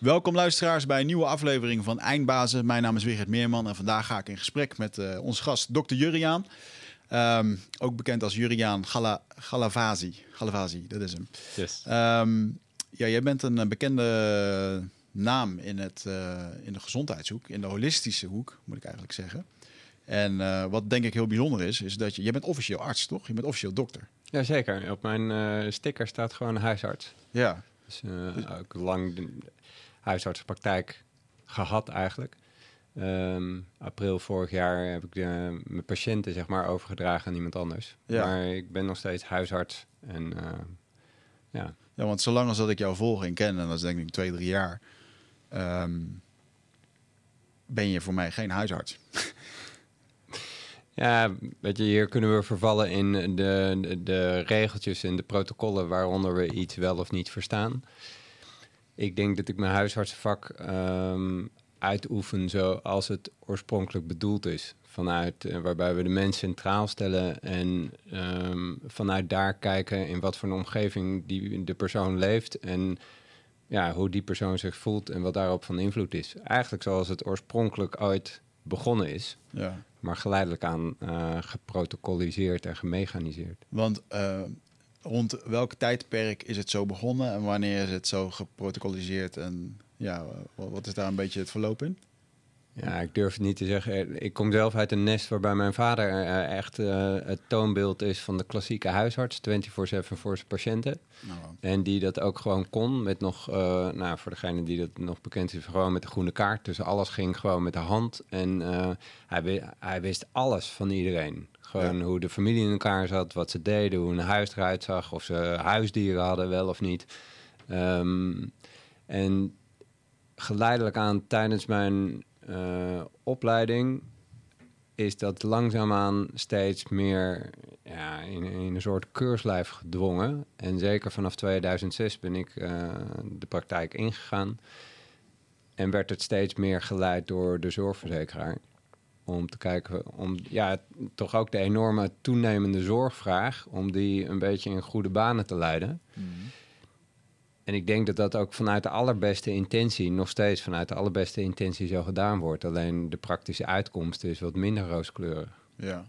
Welkom luisteraars bij een nieuwe aflevering van Eindbazen. Mijn naam is Wigert Meerman en vandaag ga ik in gesprek met uh, onze gast Dr. Juriaan. Um, ook bekend als Juriaan Gala, Galavazi. Galavazi, dat is hem. Yes. Um, ja, jij bent een bekende naam in, het, uh, in de gezondheidshoek, in de holistische hoek, moet ik eigenlijk zeggen. En uh, wat denk ik heel bijzonder is, is dat je, je bent officieel arts, toch? Je bent officieel dokter. Jazeker. Op mijn uh, sticker staat gewoon huisarts. Ja. Dus, uh, ook lang huisartsenpraktijk gehad eigenlijk. Um, april vorig jaar heb ik de, mijn patiënten zeg maar overgedragen aan iemand anders. Ja. Maar ik ben nog steeds huisarts en ja. Ja, want zolang als dat ik jou volg en ken, en dat is denk ik twee, drie jaar, um, ben je voor mij geen huisarts. Ja, weet je, hier kunnen we vervallen in de, de, de, regeltjes en de protocollen waaronder we iets wel of niet verstaan. Ik denk dat ik mijn huisartsenvak um, uitoefen zoals het oorspronkelijk bedoeld is. Vanuit uh, waarbij we de mens centraal stellen en um, vanuit daar kijken in wat voor een omgeving die de persoon leeft en ja, hoe die persoon zich voelt en wat daarop van invloed is. Eigenlijk zoals het oorspronkelijk ooit begonnen is. Ja. Maar geleidelijk aan uh, geprotocoliseerd en gemechaniseerd. Want uh, rond welk tijdperk is het zo begonnen en wanneer is het zo geprotocoliseerd? En ja, wat is daar een beetje het verloop in? Ja, ik durf het niet te zeggen. Ik kom zelf uit een nest waarbij mijn vader uh, echt uh, het toonbeeld is van de klassieke huisarts, 24-7 voor zijn patiënten. Nou, En die dat ook gewoon kon met nog, uh, nou voor degene die dat nog bekend is, gewoon met de groene kaart. Dus alles ging gewoon met de hand. En hij, hij, wist alles van iedereen. Gewoon ja. hoe de familie in elkaar zat, wat ze deden, hoe een huis eruit zag, of ze huisdieren hadden, wel of niet. Um, en geleidelijk aan tijdens mijn uh, opleiding is dat langzaamaan steeds meer ja, in, in, een soort keurslijf gedwongen. En zeker vanaf 2006 ben ik uh, de praktijk ingegaan. En werd het steeds meer geleid door de zorgverzekeraar. Om te kijken, om ja, toch ook de enorme toenemende zorgvraag, om die een beetje in goede banen te leiden. Mm. En ik denk dat dat ook vanuit de allerbeste intentie, nog steeds vanuit de allerbeste intentie zo gedaan wordt. Alleen de praktische uitkomst is wat minder rooskleurig. Ja,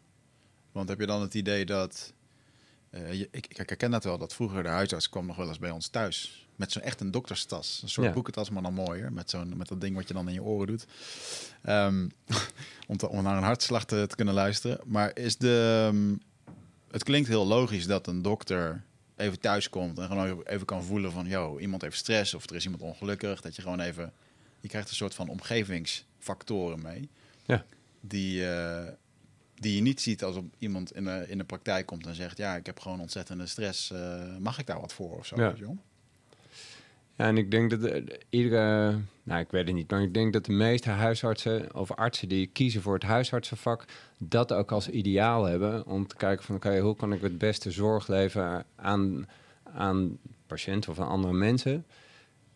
want heb je dan het idee dat. Uh, je, ik, ik herken dat wel, dat vroeger de huisarts kwam nog wel eens bij ons thuis. Met zo'n echt een dokterstas. Een soort Ja. boekentas, maar dan mooier. Met, zo'n, met dat ding wat je dan in je oren doet. Ehm, om, te, om naar een hartslag te, te kunnen luisteren. Maar is de. ehm, het klinkt heel logisch dat een dokter even thuis komt en gewoon even kan voelen van, yo, iemand heeft stress of er is iemand ongelukkig. Dat je gewoon even, je krijgt een soort van omgevingsfactoren mee. Ja. Die, uh, die je niet ziet als op iemand in de, in de praktijk komt en zegt, ja, ik heb gewoon ontzettende stress. Uh, mag ik daar wat voor of zo? Ja. Joh? Ja, en ik denk dat de, iedere, nou ik weet het niet, maar ik denk dat de meeste huisartsen of artsen die kiezen voor het huisartsenvak, dat ook als ideaal hebben om te kijken van oké, okay, hoe kan ik het beste zorg leveren aan, aan patiënten of aan andere mensen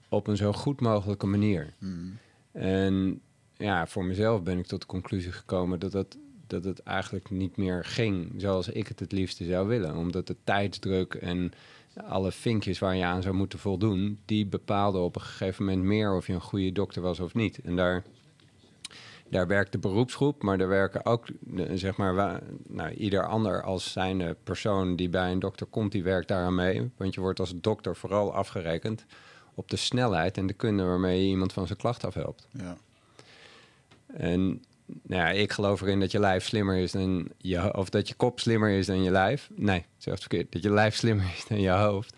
op een zo goed mogelijke manier. Mm. En ja, voor mezelf ben ik tot de conclusie gekomen dat het, dat het eigenlijk niet meer ging zoals ik het het liefste zou willen. Omdat de tijdsdruk en alle vinkjes waar je aan zou moeten voldoen, die bepaalden op een gegeven moment meer of je een goede dokter was of niet. En daar, daar werkt de beroepsgroep, maar daar werken ook, zeg maar, nou, ieder ander als zijn persoon die bij een dokter komt, die werkt daaraan mee. Want je wordt als dokter vooral afgerekend op de snelheid en de kunde waarmee je iemand van zijn klacht afhelpt. Ja. En nou ja, ik geloof erin dat je lijf slimmer is dan je of dat je kop slimmer is dan je lijf. Nee, zelfs verkeerd. Dat je lijf slimmer is dan je hoofd.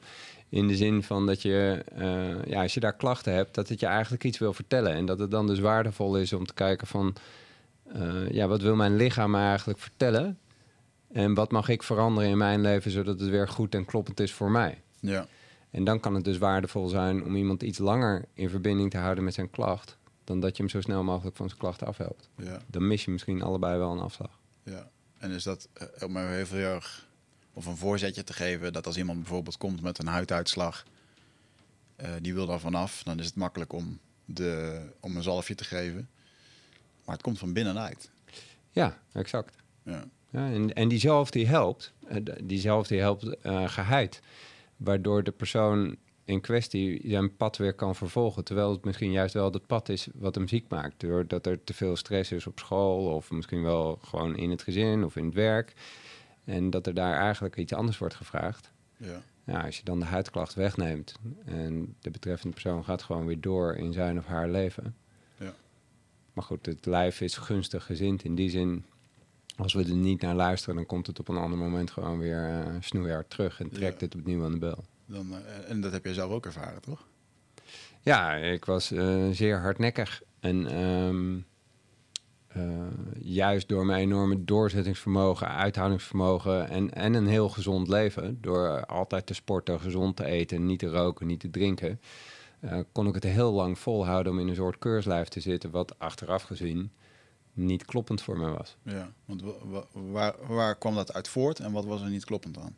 In de zin van dat je, uh, ja, als je daar klachten hebt, dat het je eigenlijk iets wil vertellen. En dat het dan dus waardevol is om te kijken van, uh, ja, wat wil mijn lichaam me eigenlijk vertellen? En wat mag ik veranderen in mijn leven zodat het weer goed en kloppend is voor mij? Ja. En dan kan het dus waardevol zijn om iemand iets langer in verbinding te houden met zijn klacht dan dat je hem zo snel mogelijk van zijn klachten afhelpt. Ja. Dan mis je misschien allebei wel een afslag. Ja, en is dat uh, om even heel erg of een voorzetje te geven dat als iemand bijvoorbeeld komt met een huiduitslag, uh, die wil daar vanaf, dan is het makkelijk om, de, om een zalfje te geven. Maar het komt van binnenuit. Ja, exact. Ja. Ja, en, en die zelf die helpt, uh, die zelf die helpt uh, geheid. Waardoor de persoon in kwestie zijn pad weer kan vervolgen. Terwijl het misschien juist wel het pad is wat hem ziek maakt. Doordat er te veel stress is op school of misschien wel gewoon in het gezin of in het werk. En dat er daar eigenlijk iets anders wordt gevraagd. Ja. Ja, als je dan de huidklacht wegneemt en de betreffende persoon gaat gewoon weer door in zijn of haar leven. Ja. Maar goed, het lijf is gunstig gezind in die zin. Als we er niet naar luisteren, dan komt het op een ander moment gewoon weer uh, snoeihard terug en trekt Ja. het opnieuw aan de bel. Dan, eh, en dat heb jij zelf ook ervaren, toch? Ja, ik was eh, zeer hardnekkig. En ehm, eh, juist door mijn enorme doorzettingsvermogen, uithoudingsvermogen en, en een heel gezond leven, door altijd te sporten, gezond te eten, niet te roken, niet te drinken, kon ik het heel lang volhouden om in een soort keurslijf te zitten, wat achteraf gezien niet kloppend voor me was. Ja. Want wa- wa- waar, waar kwam dat uit voort en wat was er niet kloppend aan?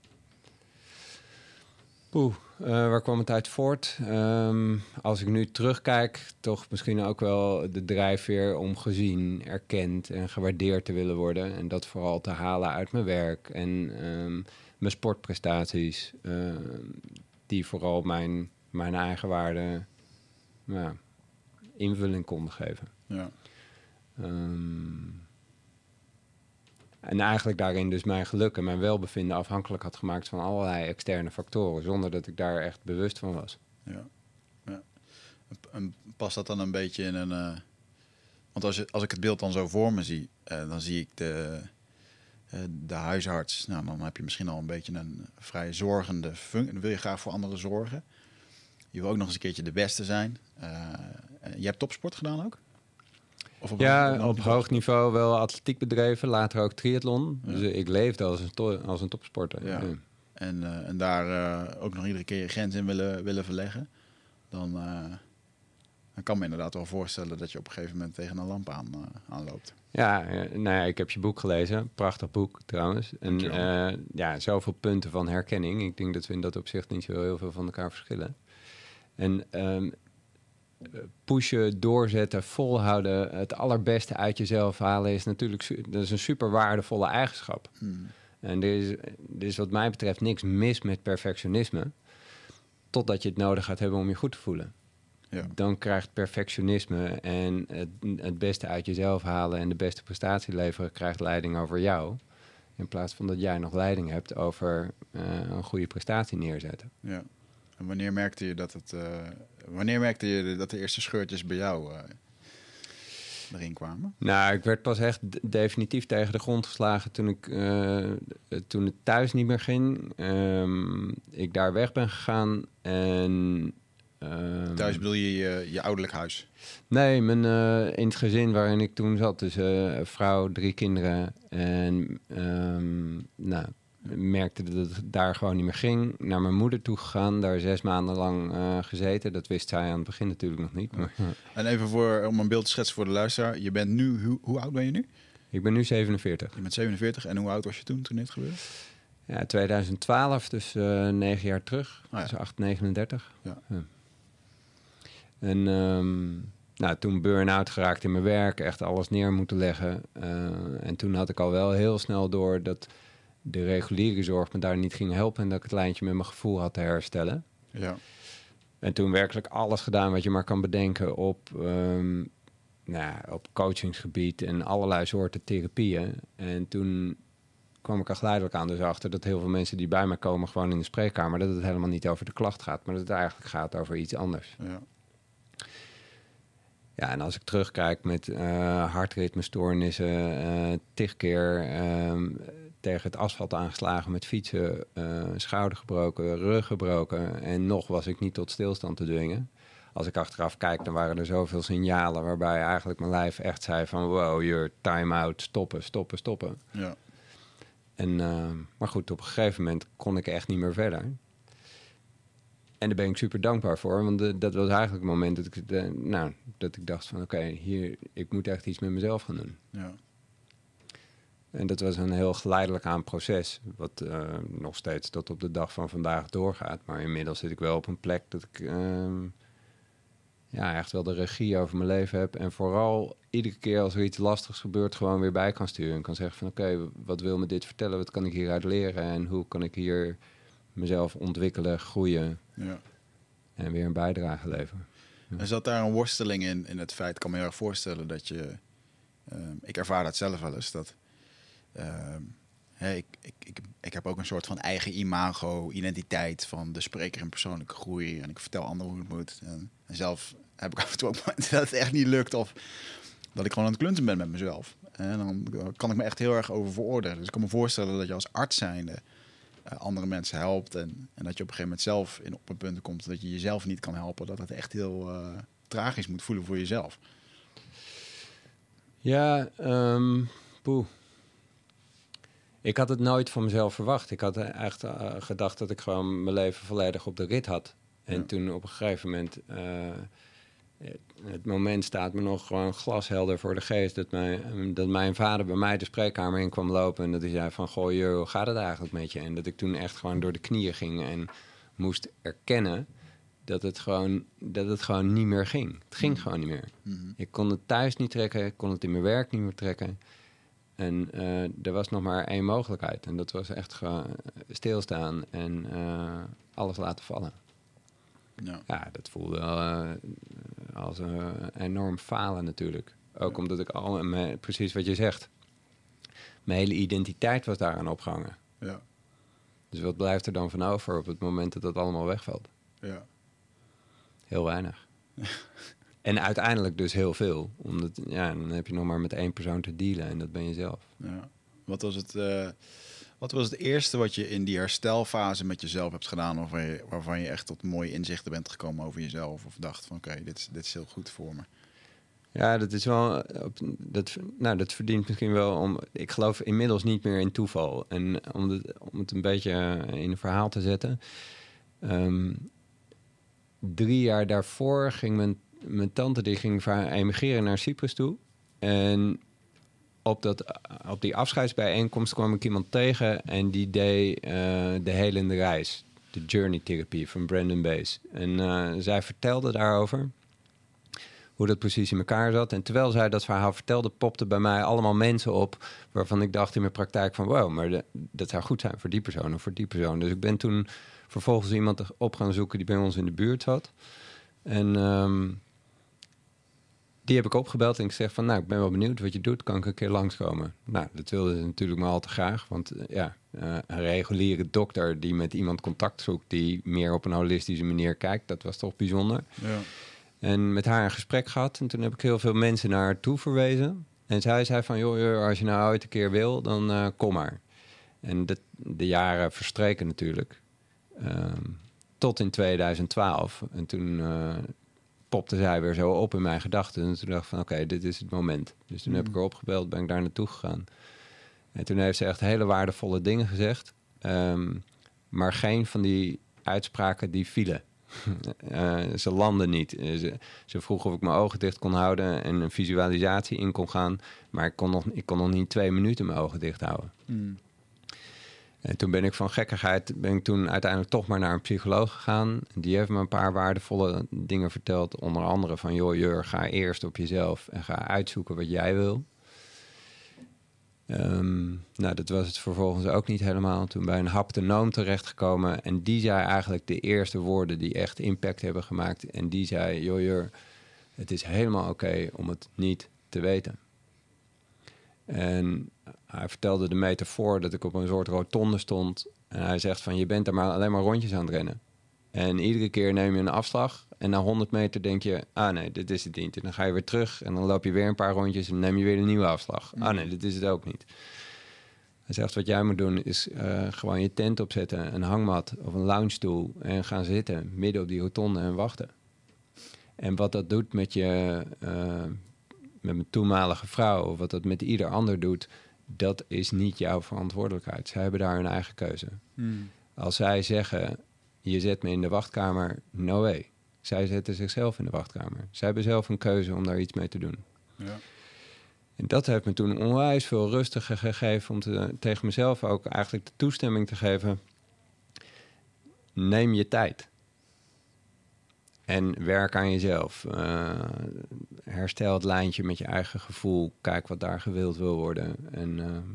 Poeh, eh, waar kwam het uit voort? Ehm, als ik nu terugkijk, toch misschien ook wel de drijfveer om gezien, erkend en gewaardeerd te willen worden. En dat vooral te halen uit mijn werk en ehm, mijn sportprestaties, ehm, die vooral mijn, mijn eigen waarde ja, invulling konden geven. Ja. En eigenlijk daarin dus mijn geluk en mijn welbevinden afhankelijk had gemaakt van allerlei externe factoren, zonder dat ik daar echt bewust van was. Ja. ja. Past dat dan een beetje in een... eh, want als, je, als ik het beeld dan zo voor me zie, eh, dan zie ik de, eh, de huisarts. Nou, dan heb je misschien al een beetje een vrij zorgende functie. Dan wil je graag voor anderen zorgen. Je wil ook nog eens een keertje de beste zijn. Je hebt topsport gedaan ook? Of op Ja, een- op hoog niveau wel atletiek bedreven, later ook triathlon. Ja. Dus ik leefde als een, to- als een topsporter. Ja. Ja. En, eh, en daar eh, ook nog iedere keer je grens in willen, willen verleggen. Dan, eh, dan kan me inderdaad wel voorstellen dat je op een gegeven moment tegen een lamp aan, aanloopt. Ja, nou ja, ik heb je boek gelezen. Prachtig boek trouwens. En ja, zoveel punten van herkenning. Ik denk dat we in dat opzicht niet zo heel veel van elkaar verschillen. En ehm, eh, pushen, doorzetten, volhouden, het allerbeste uit jezelf halen is natuurlijk dat is een super waardevolle eigenschap. Hmm. En er is, er is wat mij betreft niks mis met perfectionisme, totdat je het nodig gaat hebben om je goed te voelen. Ja. Dan krijgt perfectionisme en het, het beste uit jezelf halen en de beste prestatie leveren, krijgt leiding over jou. In plaats van dat jij nog leiding hebt over eh, een goede prestatie neerzetten. ja. En wanneer merkte je dat het... eh, wanneer merkte je dat de eerste scheurtjes bij jou eh, erin kwamen? Nou, ik werd pas echt definitief tegen de grond geslagen toen, ik, eh, toen het thuis niet meer ging. Ehm, ik daar weg ben gegaan en... ehm, Thuis bedoel je je, je ouderlijk huis? Nee, mijn, eh, in het gezin waarin ik toen zat. Dus een vrouw, drie kinderen. En ehm, nou, merkte dat het daar gewoon niet meer ging. Naar mijn moeder toe gegaan. Daar zes maanden lang eh, gezeten. Dat wist zij aan het begin natuurlijk nog niet. Maar, En even voor, om een beeld te schetsen voor de luisteraar. Je bent nu... Hoe, hoe oud ben je nu? ik ben nu 47. Je bent 47. En hoe oud was je toen, toen dit gebeurde? Ja, 2012, dus eh, negen jaar terug. Ah, ja. Dus 8, 39. Ja. En ehm, nou, toen burn-out geraakt in mijn werk, echt alles neer moeten leggen. Eh, en toen had ik al wel heel snel door dat de reguliere zorg me daar niet ging helpen... en dat ik het lijntje met mijn gevoel had te herstellen. Ja. En toen werkelijk alles gedaan wat je maar kan bedenken op, ehm, nou, op coachingsgebied en allerlei soorten therapieën. En toen kwam ik er geleidelijk aan dus achter dat heel veel mensen die bij mij komen gewoon in de spreekkamer, dat het helemaal niet over de klacht gaat, maar dat het eigenlijk gaat over iets anders. ja. Ja, en als ik terugkijk met eh hartritmestoornissen, eh tig keer ehm, tegen het asfalt aangeslagen met fietsen, eh, schouder gebroken, rug gebroken en nog was ik niet tot stilstand te dwingen. Als ik achteraf kijk, dan waren er zoveel signalen waarbij eigenlijk mijn lijf echt zei van wow, je time-out, stoppen, stoppen, stoppen. ja. En, eh, maar goed, op een gegeven moment kon ik echt niet meer verder. En daar ben ik super dankbaar voor, want dat was eigenlijk het moment dat ik, nou, dat ik dacht van oké, hier, ik moet echt iets met mezelf gaan doen. ja. En dat was een heel geleidelijk aan proces, wat eh, nog steeds tot op de dag van vandaag doorgaat. Maar inmiddels zit ik wel op een plek dat ik ehm, ja, echt wel de regie over mijn leven heb. En vooral iedere keer als er iets lastigs gebeurt, gewoon weer bij kan sturen. En kan zeggen van oké, wat wil me dit vertellen? Wat kan ik hieruit leren? En hoe kan ik hier mezelf ontwikkelen, groeien? ja. En weer een bijdrage leveren. En zat daar een worsteling in, in het feit, ik kan me heel erg voorstellen dat je, ehm, ik ervaar dat zelf wel eens, dat ehm, ik, ik, ik, ik heb ook een soort van eigen imago, identiteit van de spreker in persoonlijke groei en ik vertel anderen hoe het moet. En, en zelf heb ik af en toe ook momenten dat het echt niet lukt of dat ik gewoon aan het klunten ben met mezelf. En dan kan ik me echt heel erg over veroordelen. Dus ik kan me voorstellen dat je als arts zijnde eh, andere mensen helpt. En, en dat je op een gegeven moment zelf in op een punt komt dat je jezelf niet kan helpen. Dat het echt heel eh, tragisch moet voelen voor jezelf. Ja, um. Ik had het nooit van mezelf verwacht. Ik had echt uh, gedacht dat ik gewoon mijn leven volledig op de rit had. En Ja. toen op een gegeven moment... eh, het moment staat me nog gewoon glashelder voor de geest... Dat mijn, dat mijn vader bij mij de spreekkamer in kwam lopen... en dat hij zei van... Goh, joh, hoe gaat het eigenlijk met je? En dat ik toen echt gewoon door de knieën ging... en moest erkennen dat het gewoon, dat het gewoon niet meer ging. Het ging gewoon niet meer. Mhm. Ik kon het thuis niet trekken, ik kon het in mijn werk niet meer trekken. En eh, er was nog maar één mogelijkheid. En dat was echt stilstaan en eh, alles laten vallen. Ja. Ja, dat voelde wel eh, als een enorm falen natuurlijk. Ook omdat ik al, mijn- precies wat je zegt, mijn hele identiteit was daaraan opgehangen. Ja. Dus wat blijft er dan van over op het moment dat dat allemaal wegvalt? Ja. Heel weinig. en uiteindelijk dus heel veel. Omdat, ja, dan heb je nog maar met één persoon te dealen en dat ben je zelf. Ja. Wat, was het, eh, wat was het eerste wat je in die herstelfase met jezelf hebt gedaan... waarvan je, waarvan je echt tot mooie inzichten bent gekomen over jezelf... of dacht van oké, dit, is- dit is heel goed voor me? Ja, dat is wel. op- Dat, nou, dat verdient misschien wel om. Ik geloof inmiddels niet meer in toeval. En om het, om het een beetje eh, in een verhaal te zetten. ehm, drie jaar daarvoor ging mijn, mijn tante die ging emigreren naar Cyprus toe. En op, dat, op die afscheidsbijeenkomst kwam ik iemand tegen en die deed eh, de helende reis. De journey therapie van Brandon Bays. En eh, zij vertelde daarover hoe dat precies in elkaar zat. En terwijl zij dat verhaal vertelde, popten bij mij allemaal mensen op... waarvan ik dacht in mijn praktijk van... wow, maar dat zou goed zijn voor die persoon of voor die persoon. Dus ik ben toen vervolgens iemand op gaan zoeken die bij ons in de buurt zat. En ehm, die heb ik opgebeld en ik zeg van... nou, ik ben wel benieuwd wat je doet, kan ik een keer langskomen? Nou, dat wilde ze natuurlijk maar al te graag. Want eh, ja, eh, een reguliere dokter die met iemand contact zoekt... die meer op een holistische manier kijkt, dat was toch bijzonder. Ja. En met haar een gesprek gehad. En toen heb ik heel veel mensen naar haar toe verwezen. En zij zei van, joh, joh, als je nou ooit een keer wil, dan eh, kom maar. En de, de jaren verstreken natuurlijk. Ehm, tot in 2012. En toen popte zij weer zo op in mijn gedachten. En toen dacht ik van, oké, dit is het moment. Dus toen heb ik haar opgebeld, ben ik daar naartoe gegaan. En toen heeft ze echt hele waardevolle dingen gezegd. Ehm, maar geen van die uitspraken die vielen. Eh, ze landen niet. Eh, ze, ze vroeg of ik mijn ogen dicht kon houden en een visualisatie in kon gaan. Maar ik kon nog, ik kon nog niet twee minuten mijn ogen dicht houden. Mm. En toen ben ik van gekkigheid ben ik toen uiteindelijk toch maar naar een psycholoog gegaan. Die heeft me een paar waardevolle dingen verteld. Onder andere van, joh Jur, ga eerst op jezelf en ga uitzoeken wat jij wil. Ehm, nou, dat was het vervolgens ook niet helemaal. Toen bij een haptonoom terechtgekomen. En die zei eigenlijk de eerste woorden die echt impact hebben gemaakt. En die zei, joh Jur, het is helemaal oké om het niet te weten. En hij vertelde de metafoor dat ik op een soort rotonde stond. En hij zegt van, je bent er maar alleen maar rondjes aan het rennen. En iedere keer neem je een afslag. En na 100 meter denk je, ah nee, dit is het niet. En dan ga je weer terug en dan loop je weer een paar rondjes en neem je weer een nieuwe afslag. Ah nee, dit is het ook niet. Hij zegt, wat jij moet doen is eh, gewoon je tent opzetten, een hangmat of een loungestoel en gaan zitten midden op die rotonde en wachten. En wat dat doet met je, eh, met mijn toenmalige vrouw, of wat dat met ieder ander doet, dat is niet jouw verantwoordelijkheid. Zij hebben daar hun eigen keuze. Mm. Als zij zeggen, je zet me in de wachtkamer, no way. Zij zetten zichzelf in de wachtkamer. Zij hebben zelf een keuze om daar iets mee te doen. Ja. En dat heeft me toen onwijs veel rustiger gegeven om te, tegen mezelf ook eigenlijk de toestemming te geven. Neem je tijd. En werk aan jezelf. Eh, herstel het lijntje met je eigen gevoel. Kijk wat daar gewild wil worden. En ehm,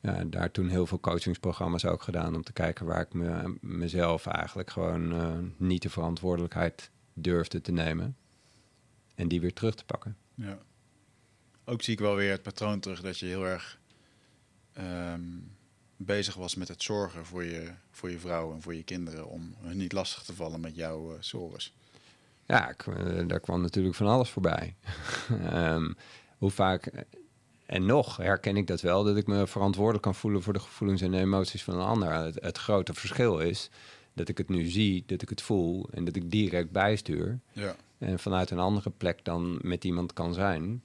ja, daar toen heel veel coachingsprogramma's ook gedaan om te kijken waar ik me, mezelf eigenlijk gewoon eh, niet de verantwoordelijkheid durfde te nemen. En die weer terug te pakken. Ja. Ook zie ik wel weer het patroon terug dat je heel erg ehm, bezig was met het zorgen voor je, voor je vrouw en voor je kinderen om hun niet lastig te vallen met jouw uh, sores. Ja, ik, eh, daar kwam natuurlijk van alles voorbij. um, hoe vaak en nog herken ik dat wel, dat ik me verantwoordelijk kan voelen voor de gevoelens en de emoties van een ander. Het, het, grote verschil is dat ik het nu zie, dat ik het voel en dat ik direct bijstuur. Ja. En vanuit een andere plek dan met iemand kan zijn.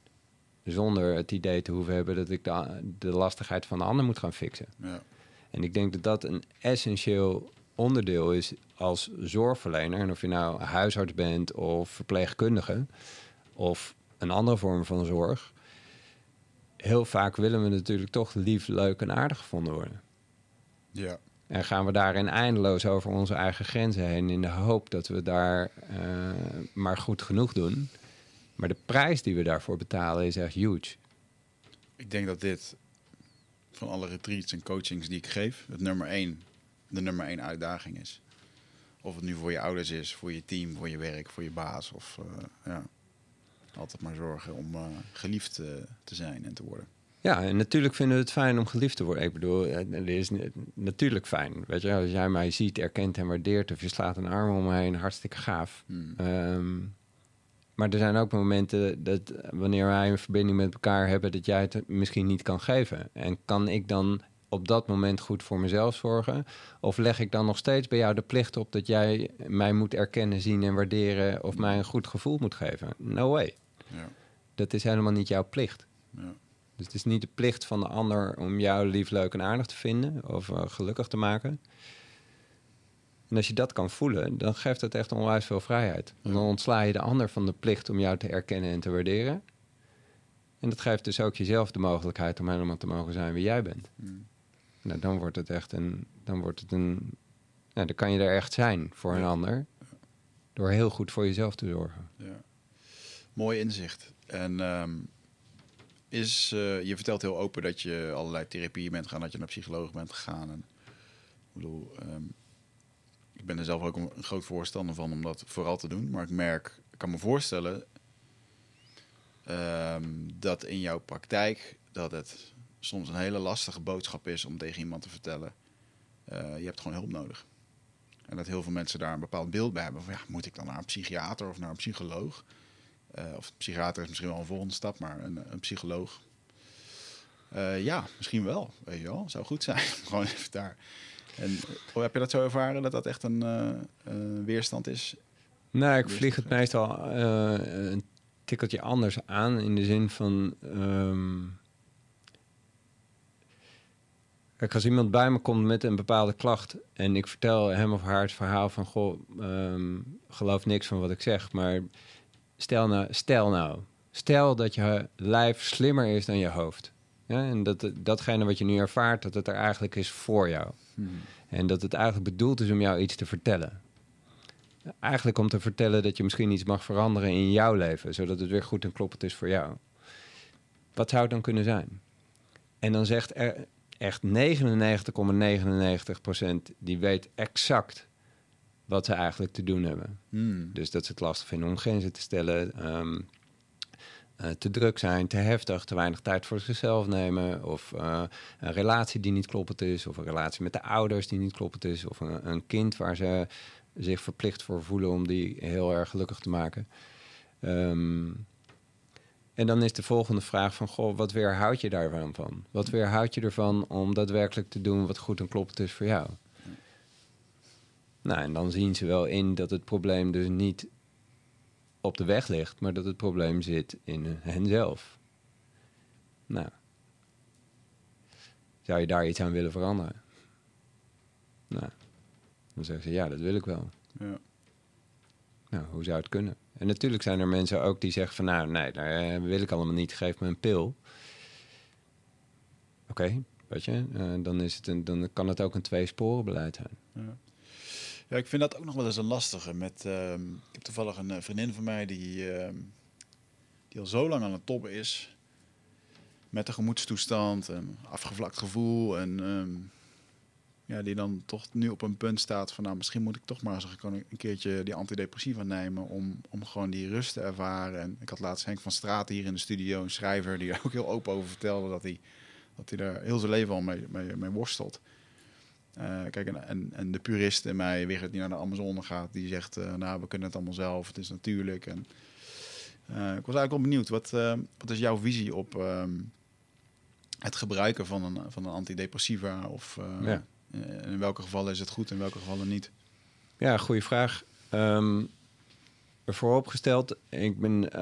Zonder het idee te hoeven hebben dat ik de, de lastigheid van de ander moet gaan fixen. Ja. En ik denk dat dat een essentieel onderdeel is als zorgverlener. En of je nou huisarts bent of verpleegkundige of een andere vorm van zorg heel vaak willen we natuurlijk toch lief, leuk en aardig gevonden worden. Ja. En gaan we daarin eindeloos over onze eigen grenzen heen in de hoop dat we daar uh, maar goed genoeg doen. Maar de prijs die we daarvoor betalen is echt huge. Ik denk dat dit van alle retreats en coachings die ik geef, het nummer één, de nummer één uitdaging is. Of het nu voor je ouders is, voor je team, voor je werk, voor je baas of uh, ja altijd maar zorgen om uh, geliefd uh, te zijn en te worden. Ja, en natuurlijk vinden we het fijn om geliefd te worden. Ik bedoel, eh, het is natuurlijk fijn. Weet je, als jij mij ziet, erkent en waardeert... of je slaat een arm om me heen, hartstikke gaaf. Hmm. Um, maar er zijn ook momenten dat wanneer wij een verbinding met elkaar hebben... dat jij het misschien niet kan geven. En kan ik dan op dat moment goed voor mezelf zorgen? Of leg ik dan nog steeds bij jou de plicht op dat jij mij moet erkennen, zien en waarderen of mij een goed gevoel moet geven? No way. Ja. Dat is helemaal niet jouw plicht. Ja. Dus het is niet de plicht van de ander om jou lief, leuk en aardig te vinden of uh, gelukkig te maken. En als je dat kan voelen, dan geeft het echt onwijs veel vrijheid. Dan ontsla je de ander van de plicht om jou te erkennen en te waarderen. En dat geeft dus ook jezelf de mogelijkheid om helemaal te mogen zijn wie jij bent. Mm. Nou, dan wordt het echt een. Dan wordt het een. Nou, dan kan je er echt zijn voor een ander. Door heel goed voor jezelf te zorgen. Ja. Mooi inzicht. En ehm, is, uh, je vertelt heel open dat je allerlei therapieën bent gegaan, dat je naar psycholoog bent gegaan. En, ik bedoel, um, ik ben er zelf ook een, groot voorstander van om dat vooral te doen. Maar ik merk, ik kan me voorstellen um, dat in jouw praktijk dat het soms een hele lastige boodschap is om tegen iemand te vertellen: uh, je hebt gewoon hulp nodig. En dat heel veel mensen daar een bepaald beeld bij hebben van ja, moet ik dan naar een psychiater of naar een psycholoog? Uh, of psychiater is misschien wel een volgende stap, maar een, een psycholoog. Uh, ja, misschien wel. Weet je wel, zou goed zijn. Gewoon even daar. En hoe heb je dat zo ervaren dat dat echt een uh, weerstand is? Nou, ik vlieg het meestal een tikkeltje anders aan in de zin van. Um, Kijk, als iemand bij me komt met een bepaalde klacht en ik vertel hem of haar het verhaal van, goh, um, geloof niks van wat ik zeg, maar Stel nou, stel nou, stel dat je lijf slimmer is dan je hoofd. Ja, en dat datgene wat je nu ervaart, dat het er eigenlijk is voor jou. Hmm. En dat het eigenlijk bedoeld is om jou iets te vertellen. Eigenlijk om te vertellen dat je misschien iets mag veranderen in jouw leven, zodat het weer goed en kloppend is voor jou. Wat zou het dan kunnen zijn? En dan zegt er echt 99,99% ,99 die weet exact wat ze eigenlijk te doen hebben. Hmm. Dus dat ze het lastig vinden om grenzen te stellen, um, uh, te druk zijn, te heftig, te weinig tijd voor zichzelf nemen, of uh, een relatie die niet kloppend is, of een relatie met de ouders die niet kloppend is, of een, een kind waar ze zich verplicht voor voelen om die heel erg gelukkig te maken. Um, en dan is de volgende vraag van, goh, wat weerhoud je daarvan van? Wat weerhoud je ervan om daadwerkelijk te doen wat goed en kloppend is voor jou? Nou, en dan zien ze wel in dat het probleem dus niet op de weg ligt, maar dat het probleem zit in henzelf. Nou, zou je daar iets aan willen veranderen? Nou, dan zeggen ze ja, dat wil ik wel. Ja. Nou, hoe zou het kunnen? En natuurlijk zijn er mensen ook die zeggen van nou, nee, dat eh, wil ik allemaal niet, geef me een pil. Oké, weet je, uh, dan, is het een, dan kan het ook een tweesporenbeleid zijn. Ja. Ja, ik vind dat ook nog wel eens een lastige. Met, ehm, ik heb toevallig een vriendin van mij die, ehm, die al zo lang aan het toppen is. met een gemoedstoestand en afgevlakt gevoel. En ehm, ja, die dan toch nu op een punt staat van nou, misschien moet ik toch maar eens een keertje die antidepressiva nemen om, om gewoon die rust te ervaren. En ik had laatst Henk van Straat hier in de studio, een schrijver, die er ook heel open over vertelde dat hij, dat hij daar heel zijn leven al mee, mee worstelt. Uh, kijk, en, en, de purist in mij, weer het niet naar de Amazone gaat, die zegt, uh, nou, we kunnen het allemaal zelf, het is natuurlijk. En, uh, ik was eigenlijk wel benieuwd, wat, wat is jouw visie op um, het gebruiken van een, van een antidepressiva? Of ja. in welke gevallen is het goed, in welke gevallen niet? Ja, goede vraag. Um, vooropgesteld, ik ben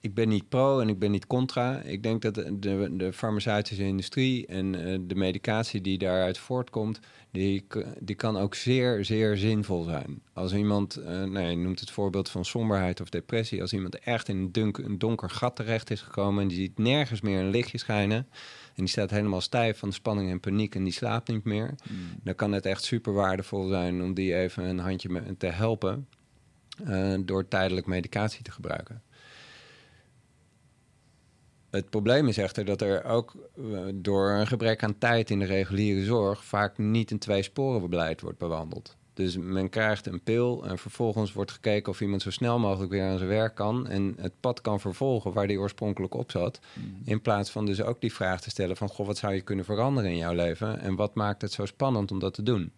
ik ben niet pro en ik ben niet contra. Ik denk dat de, de, farmaceutische industrie en uh, de medicatie die daaruit voortkomt, die, die kan ook zeer, zeer zinvol zijn. Als iemand, uh, nou, je noemt het voorbeeld van somberheid of depressie, als iemand echt in een, dunk, een donker gat terecht is gekomen en die ziet nergens meer een lichtje schijnen en die staat helemaal stijf van spanning en paniek en die slaapt niet meer, hmm. dan kan het echt super waardevol zijn om die even een handje te helpen uh, door tijdelijk medicatie te gebruiken. Het probleem is echter dat er ook eh, door een gebrek aan tijd in de reguliere zorg vaak niet een tweesporenbeleid wordt bewandeld. Dus men krijgt een pil en vervolgens wordt gekeken of iemand zo snel mogelijk weer aan zijn werk kan en het pad kan vervolgen waar die oorspronkelijk op zat. Mm. In plaats van dus ook die vraag te stellen van goh, wat zou je kunnen veranderen in jouw leven en wat maakt het zo spannend om dat te doen?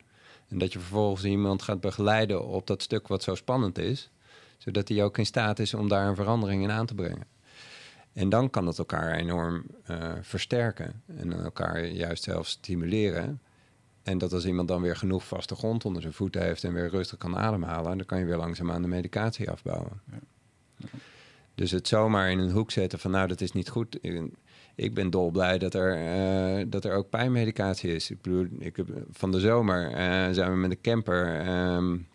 En dat je vervolgens iemand gaat begeleiden op dat stuk wat zo spannend is, zodat hij ook in staat is om daar een verandering in aan te brengen. En dan kan het elkaar enorm uh, versterken en elkaar juist zelfs stimuleren. En dat als iemand dan weer genoeg vaste grond onder zijn voeten heeft en weer rustig kan ademhalen, dan kan je weer langzaamaan de medicatie afbouwen. Ja. Dus het zomaar in een hoek zetten van nou, dat is niet goed. Ik ben dolblij dat er, uh, dat er ook pijnmedicatie is. Ik bedoel, ik heb, van de zomer uh, zijn we met een camper um,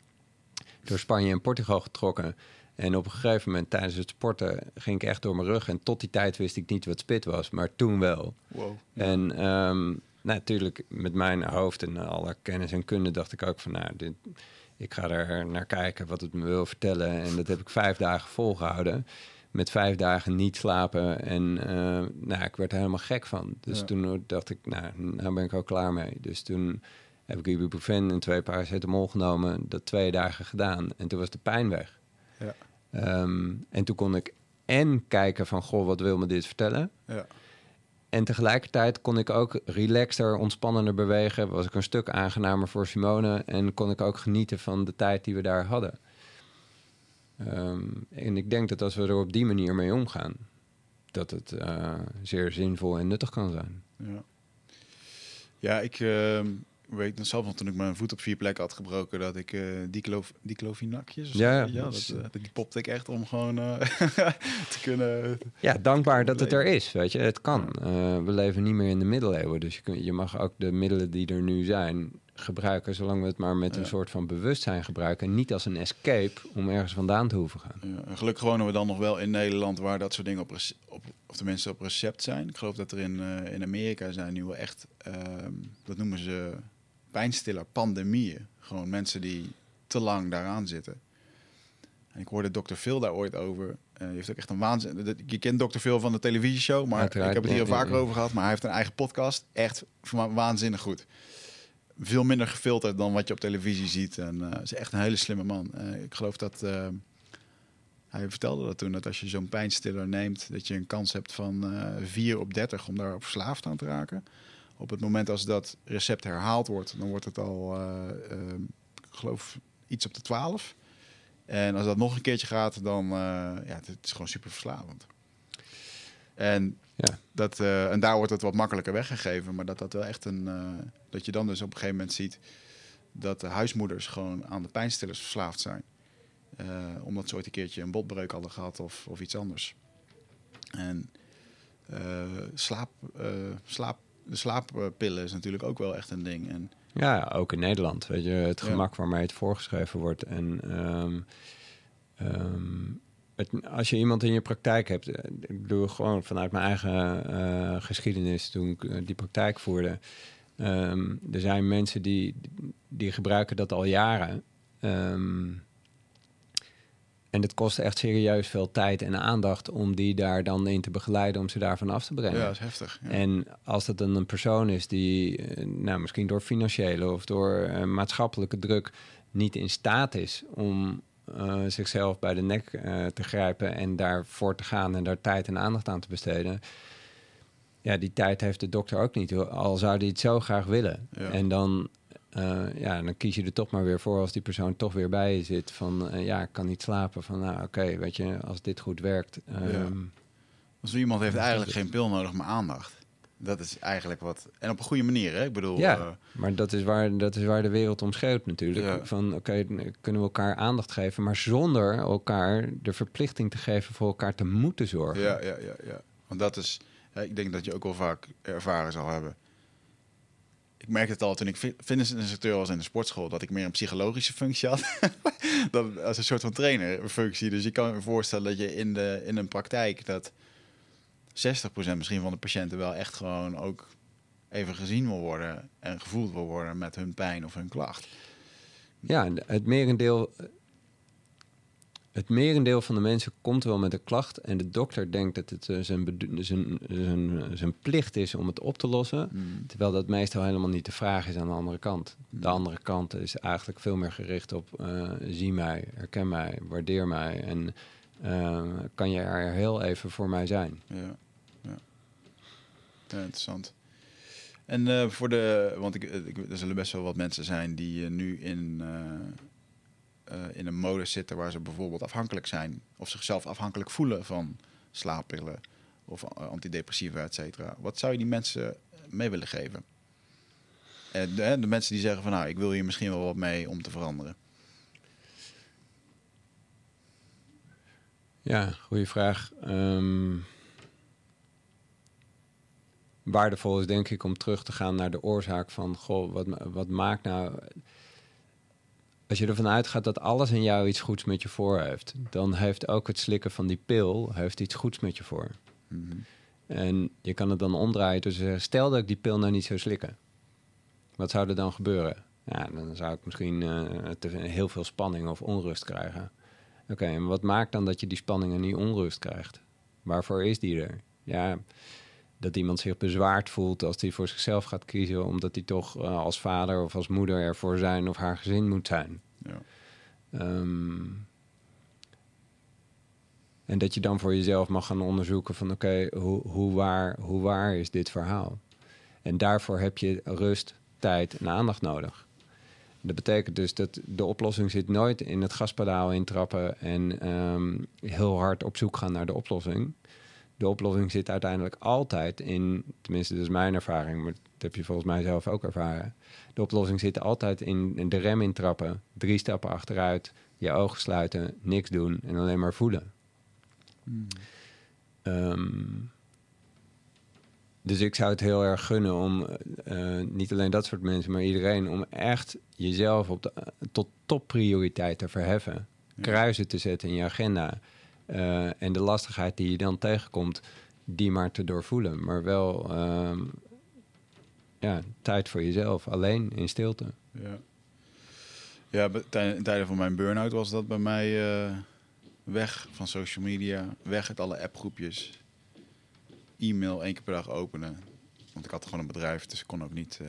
door Spanje en Portugal getrokken. En op een gegeven moment tijdens het sporten ging ik echt door mijn rug. En tot die tijd wist ik niet wat spit was, maar toen wel. Wow. En um, natuurlijk, met mijn hoofd en alle kennis en kunde dacht ik ook van, nou, dit, ik ga er naar kijken wat het me wil vertellen. En dat heb ik vijf dagen volgehouden. Met vijf dagen niet slapen. En uh, nou, ik werd er helemaal gek van. Dus toen dacht ik, nou, nou ben ik ook klaar mee. Dus toen heb ik ibuprofen en twee paracetamol genomen. Dat twee dagen gedaan. En toen was de pijn weg. Ja. Ehm, en toen kon ik en kijken van, goh, wat wil me dit vertellen? Ja. En tegelijkertijd kon ik ook relaxter, ontspannender bewegen. Was ik een stuk aangenamer voor Simone. En kon ik ook genieten van de tijd die we daar hadden. Ehm, en ik denk dat als we er op die manier mee omgaan, dat het uh, zeer zinvol en nuttig kan zijn. Ja, ja ik, uh, weet nog zelf, toen ik mijn voet op vier plekken had gebroken, dat ik uh, diclo, diclofinakjes, ja, ja, dat, uh, die popte ik echt om gewoon uh, te kunnen... Ja, dankbaar dat het er is, weet je. Het kan. we leven niet meer in de middeleeuwen, dus je, kun, je mag ook de middelen die er nu zijn gebruiken, zolang we het maar met een soort van bewustzijn gebruiken. Niet als een escape om ergens vandaan te hoeven gaan. Ja, gelukkig wonen we dan nog wel in Nederland waar dat soort dingen op, op of tenminste op recept zijn. Ik geloof dat er in, in Amerika zijn nu wel echt, ehm, dat noemen ze pijnstiller pandemieën. Gewoon mensen die te lang daaraan zitten. En ik hoorde Dr. Phil daar ooit over. Uh, heeft ook echt een waanzin. Je kent Dr. Phil van de televisieshow, maar ik heb het hier al vaker over gehad. Maar hij heeft een eigen podcast. Echt waanzinnig goed. Veel minder gefilterd dan wat je op televisie ziet. En uh, is echt een hele slimme man. Uh, ik geloof dat hij vertelde dat toen dat als je zo'n pijnstiller neemt, dat je een kans hebt van 4 op 30 om daar verslaafd aan te raken. Op het moment als dat recept herhaald wordt, dan wordt het al, uh, uh, ik geloof, iets op de 12. En als dat nog een keertje gaat, dan uh, ja, het, is gewoon super verslavend. En, ja. dat, en daar wordt het wat makkelijker weggegeven, maar dat dat wel echt een. dat je dan dus op een gegeven moment ziet dat de huismoeders gewoon aan de pijnstillers verslaafd zijn. omdat ze ooit een keertje een botbreuk hadden gehad of, of iets anders. En slaap, slaap de slaappillen is natuurlijk ook wel echt een ding. En, ja, ook in Nederland. Weet je, het gemak waarmee het voorgeschreven wordt. En ehm, ehm, het, als je iemand in je praktijk hebt, eh, ik bedoel gewoon vanuit mijn eigen uh, geschiedenis toen ik eh, die praktijk voerde. Um, er zijn mensen die, die gebruiken dat al jaren. En het kost echt serieus veel tijd en aandacht om die daar dan in te begeleiden, om ze daarvan af te brengen. Ja, dat is heftig. Ja. En als het dan een persoon is die, eh, nou, misschien door financiële of door eh, maatschappelijke druk niet in staat is om eh, zichzelf bij de nek te grijpen en daarvoor te gaan en daar tijd en aandacht aan te besteden. Ja, die tijd heeft de dokter ook niet, al zou die het zo graag willen. Ja. En dan, ja, dan kies je er toch maar weer voor als die persoon toch weer bij je zit. Van eh, ja, ik kan niet slapen. Van nou, oké, weet je, als dit goed werkt. Zo iemand heeft eigenlijk geen pil nodig, maar aandacht. Dat is eigenlijk wat... En op een goede manier, hè? Ik bedoel... Ja, eh, maar dat is, waar, dat is waar de wereld om schreeuwt natuurlijk. Ja. Van oké, kunnen we elkaar aandacht geven, maar zonder elkaar de verplichting te geven voor elkaar te moeten zorgen. Ja, ja, ja, ja. Want dat is, ik denk dat je ook wel vaak ervaren zal hebben. Ik merkte het al toen ik fi- fitnessinstructeur was in de sportschool, dat ik meer een psychologische functie had. dan als een soort van trainerfunctie. Dus je kan je voorstellen dat je in, de, in een praktijk dat 60% misschien van de patiënten wel echt gewoon ook even gezien wil worden en gevoeld wil worden met hun pijn of hun klacht. Ja, het merendeel, het merendeel van de mensen komt wel met een klacht en de dokter denkt dat het eh, zijn, zijn, zijn, zijn plicht is om het op te lossen. Terwijl dat meestal helemaal niet de vraag is aan de andere kant. De andere kant is eigenlijk veel meer gericht op eh, zie mij, herken mij, waardeer mij en eh, kan je er heel even voor mij zijn. Ja, ja. ja interessant. En eh, voor de, want ik, ik, er zullen best wel wat mensen zijn die eh, nu in, eh, in een modus zitten waar ze bijvoorbeeld afhankelijk zijn of zichzelf afhankelijk voelen van slaappillen of eh, antidepressiva, et cetera. Wat zou je die mensen mee willen geven? Eh, de, de mensen die zeggen van nou, ik wil hier misschien wel wat mee om te veranderen. Ja, goede vraag. Ehm, waardevol is denk ik om terug te gaan naar de oorzaak van... Goh, wat, wat maakt nou... Als je ervan uitgaat dat alles in jou iets goeds met je voor heeft... dan heeft ook het slikken van die pil heeft iets goeds met je voor. Mhm. En je kan het dan omdraaien dus zeggen... stel dat ik die pil nou niet zou slikken. Wat zou er dan gebeuren? Ja, dan zou ik misschien eh, heel veel spanning of onrust krijgen. Oké, en wat maakt dan dat je die spanning en die onrust krijgt? Waarvoor is die er? Ja, dat iemand zich bezwaard voelt als hij voor zichzelf gaat kiezen... omdat hij toch eh, als vader of als moeder er voor zijn of haar gezin moet zijn. Ja. Ehm, en dat je dan voor jezelf mag gaan onderzoeken van oké, hoe, hoe, waar, hoe waar is dit verhaal? En daarvoor heb je rust, tijd en aandacht nodig. Dat betekent dus dat de oplossing zit nooit in het gaspedaal intrappen en ehm, heel hard op zoek gaan naar de oplossing. De oplossing zit uiteindelijk altijd in, tenminste dat is mijn ervaring, maar dat heb je volgens mij zelf ook ervaren. De oplossing zit altijd in, in de rem intrappen, drie stappen achteruit, je ogen sluiten, niks doen en alleen maar voelen. Ehm, dus ik zou het heel erg gunnen om eh, niet alleen dat soort mensen, maar iedereen om echt jezelf op de, eh, tot topprioriteit te verheffen. Ja. Kruisen te zetten in je agenda. Eh, en de lastigheid die je dan tegenkomt, die maar te doorvoelen. Maar wel ehm, ja, tijd voor jezelf, alleen in stilte. Ja, ja tijden van mijn burn-out was dat bij mij eh, weg van social media, weg uit alle appgroepjes, e-mail één keer per dag openen. Want ik had gewoon een bedrijf, dus ik kon ook niet. eh,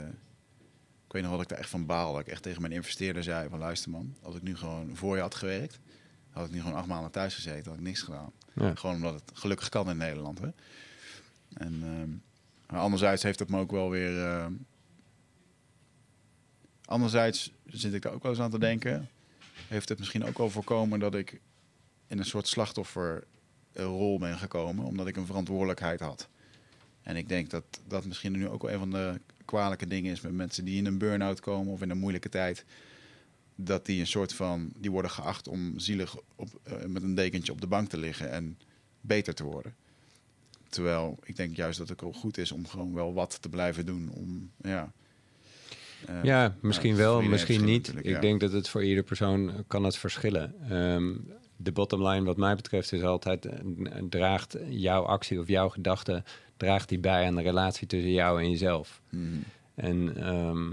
ik weet nog wat ik daar echt van baal. Dat ik echt tegen mijn investeerder zei: van luister man, als ik nu gewoon voor je had gewerkt, had ik nu gewoon acht maanden thuis gezeten, had ik niks gedaan. Ja. Gewoon omdat het gelukkig kan in Nederland. Hè? En ehm, anderzijds heeft het me ook wel weer. ehm, anderzijds zit ik daar ook wel eens aan te denken. Heeft het misschien ook wel voorkomen dat ik in een soort slachtofferrol ben gekomen, omdat ik een verantwoordelijkheid had. En ik denk dat dat misschien nu ook wel een van de kwalijke dingen is met mensen die in een burn-out komen of in een moeilijke tijd. Dat die een soort van, die worden geacht om zielig op, eh, met een dekentje op de bank te liggen en beter te worden. Terwijl ik denk juist dat het ook goed is om gewoon wel wat te blijven doen. Om, ja, eh, Ja, misschien wel, misschien niet. Ik ja. denk dat het voor iedere persoon eh, kan het verschillen. Ehm, de bottom line wat mij betreft is altijd... draagt jouw actie of jouw gedachte... draagt die bij aan de relatie tussen jou en jezelf. Mhm. En ehm,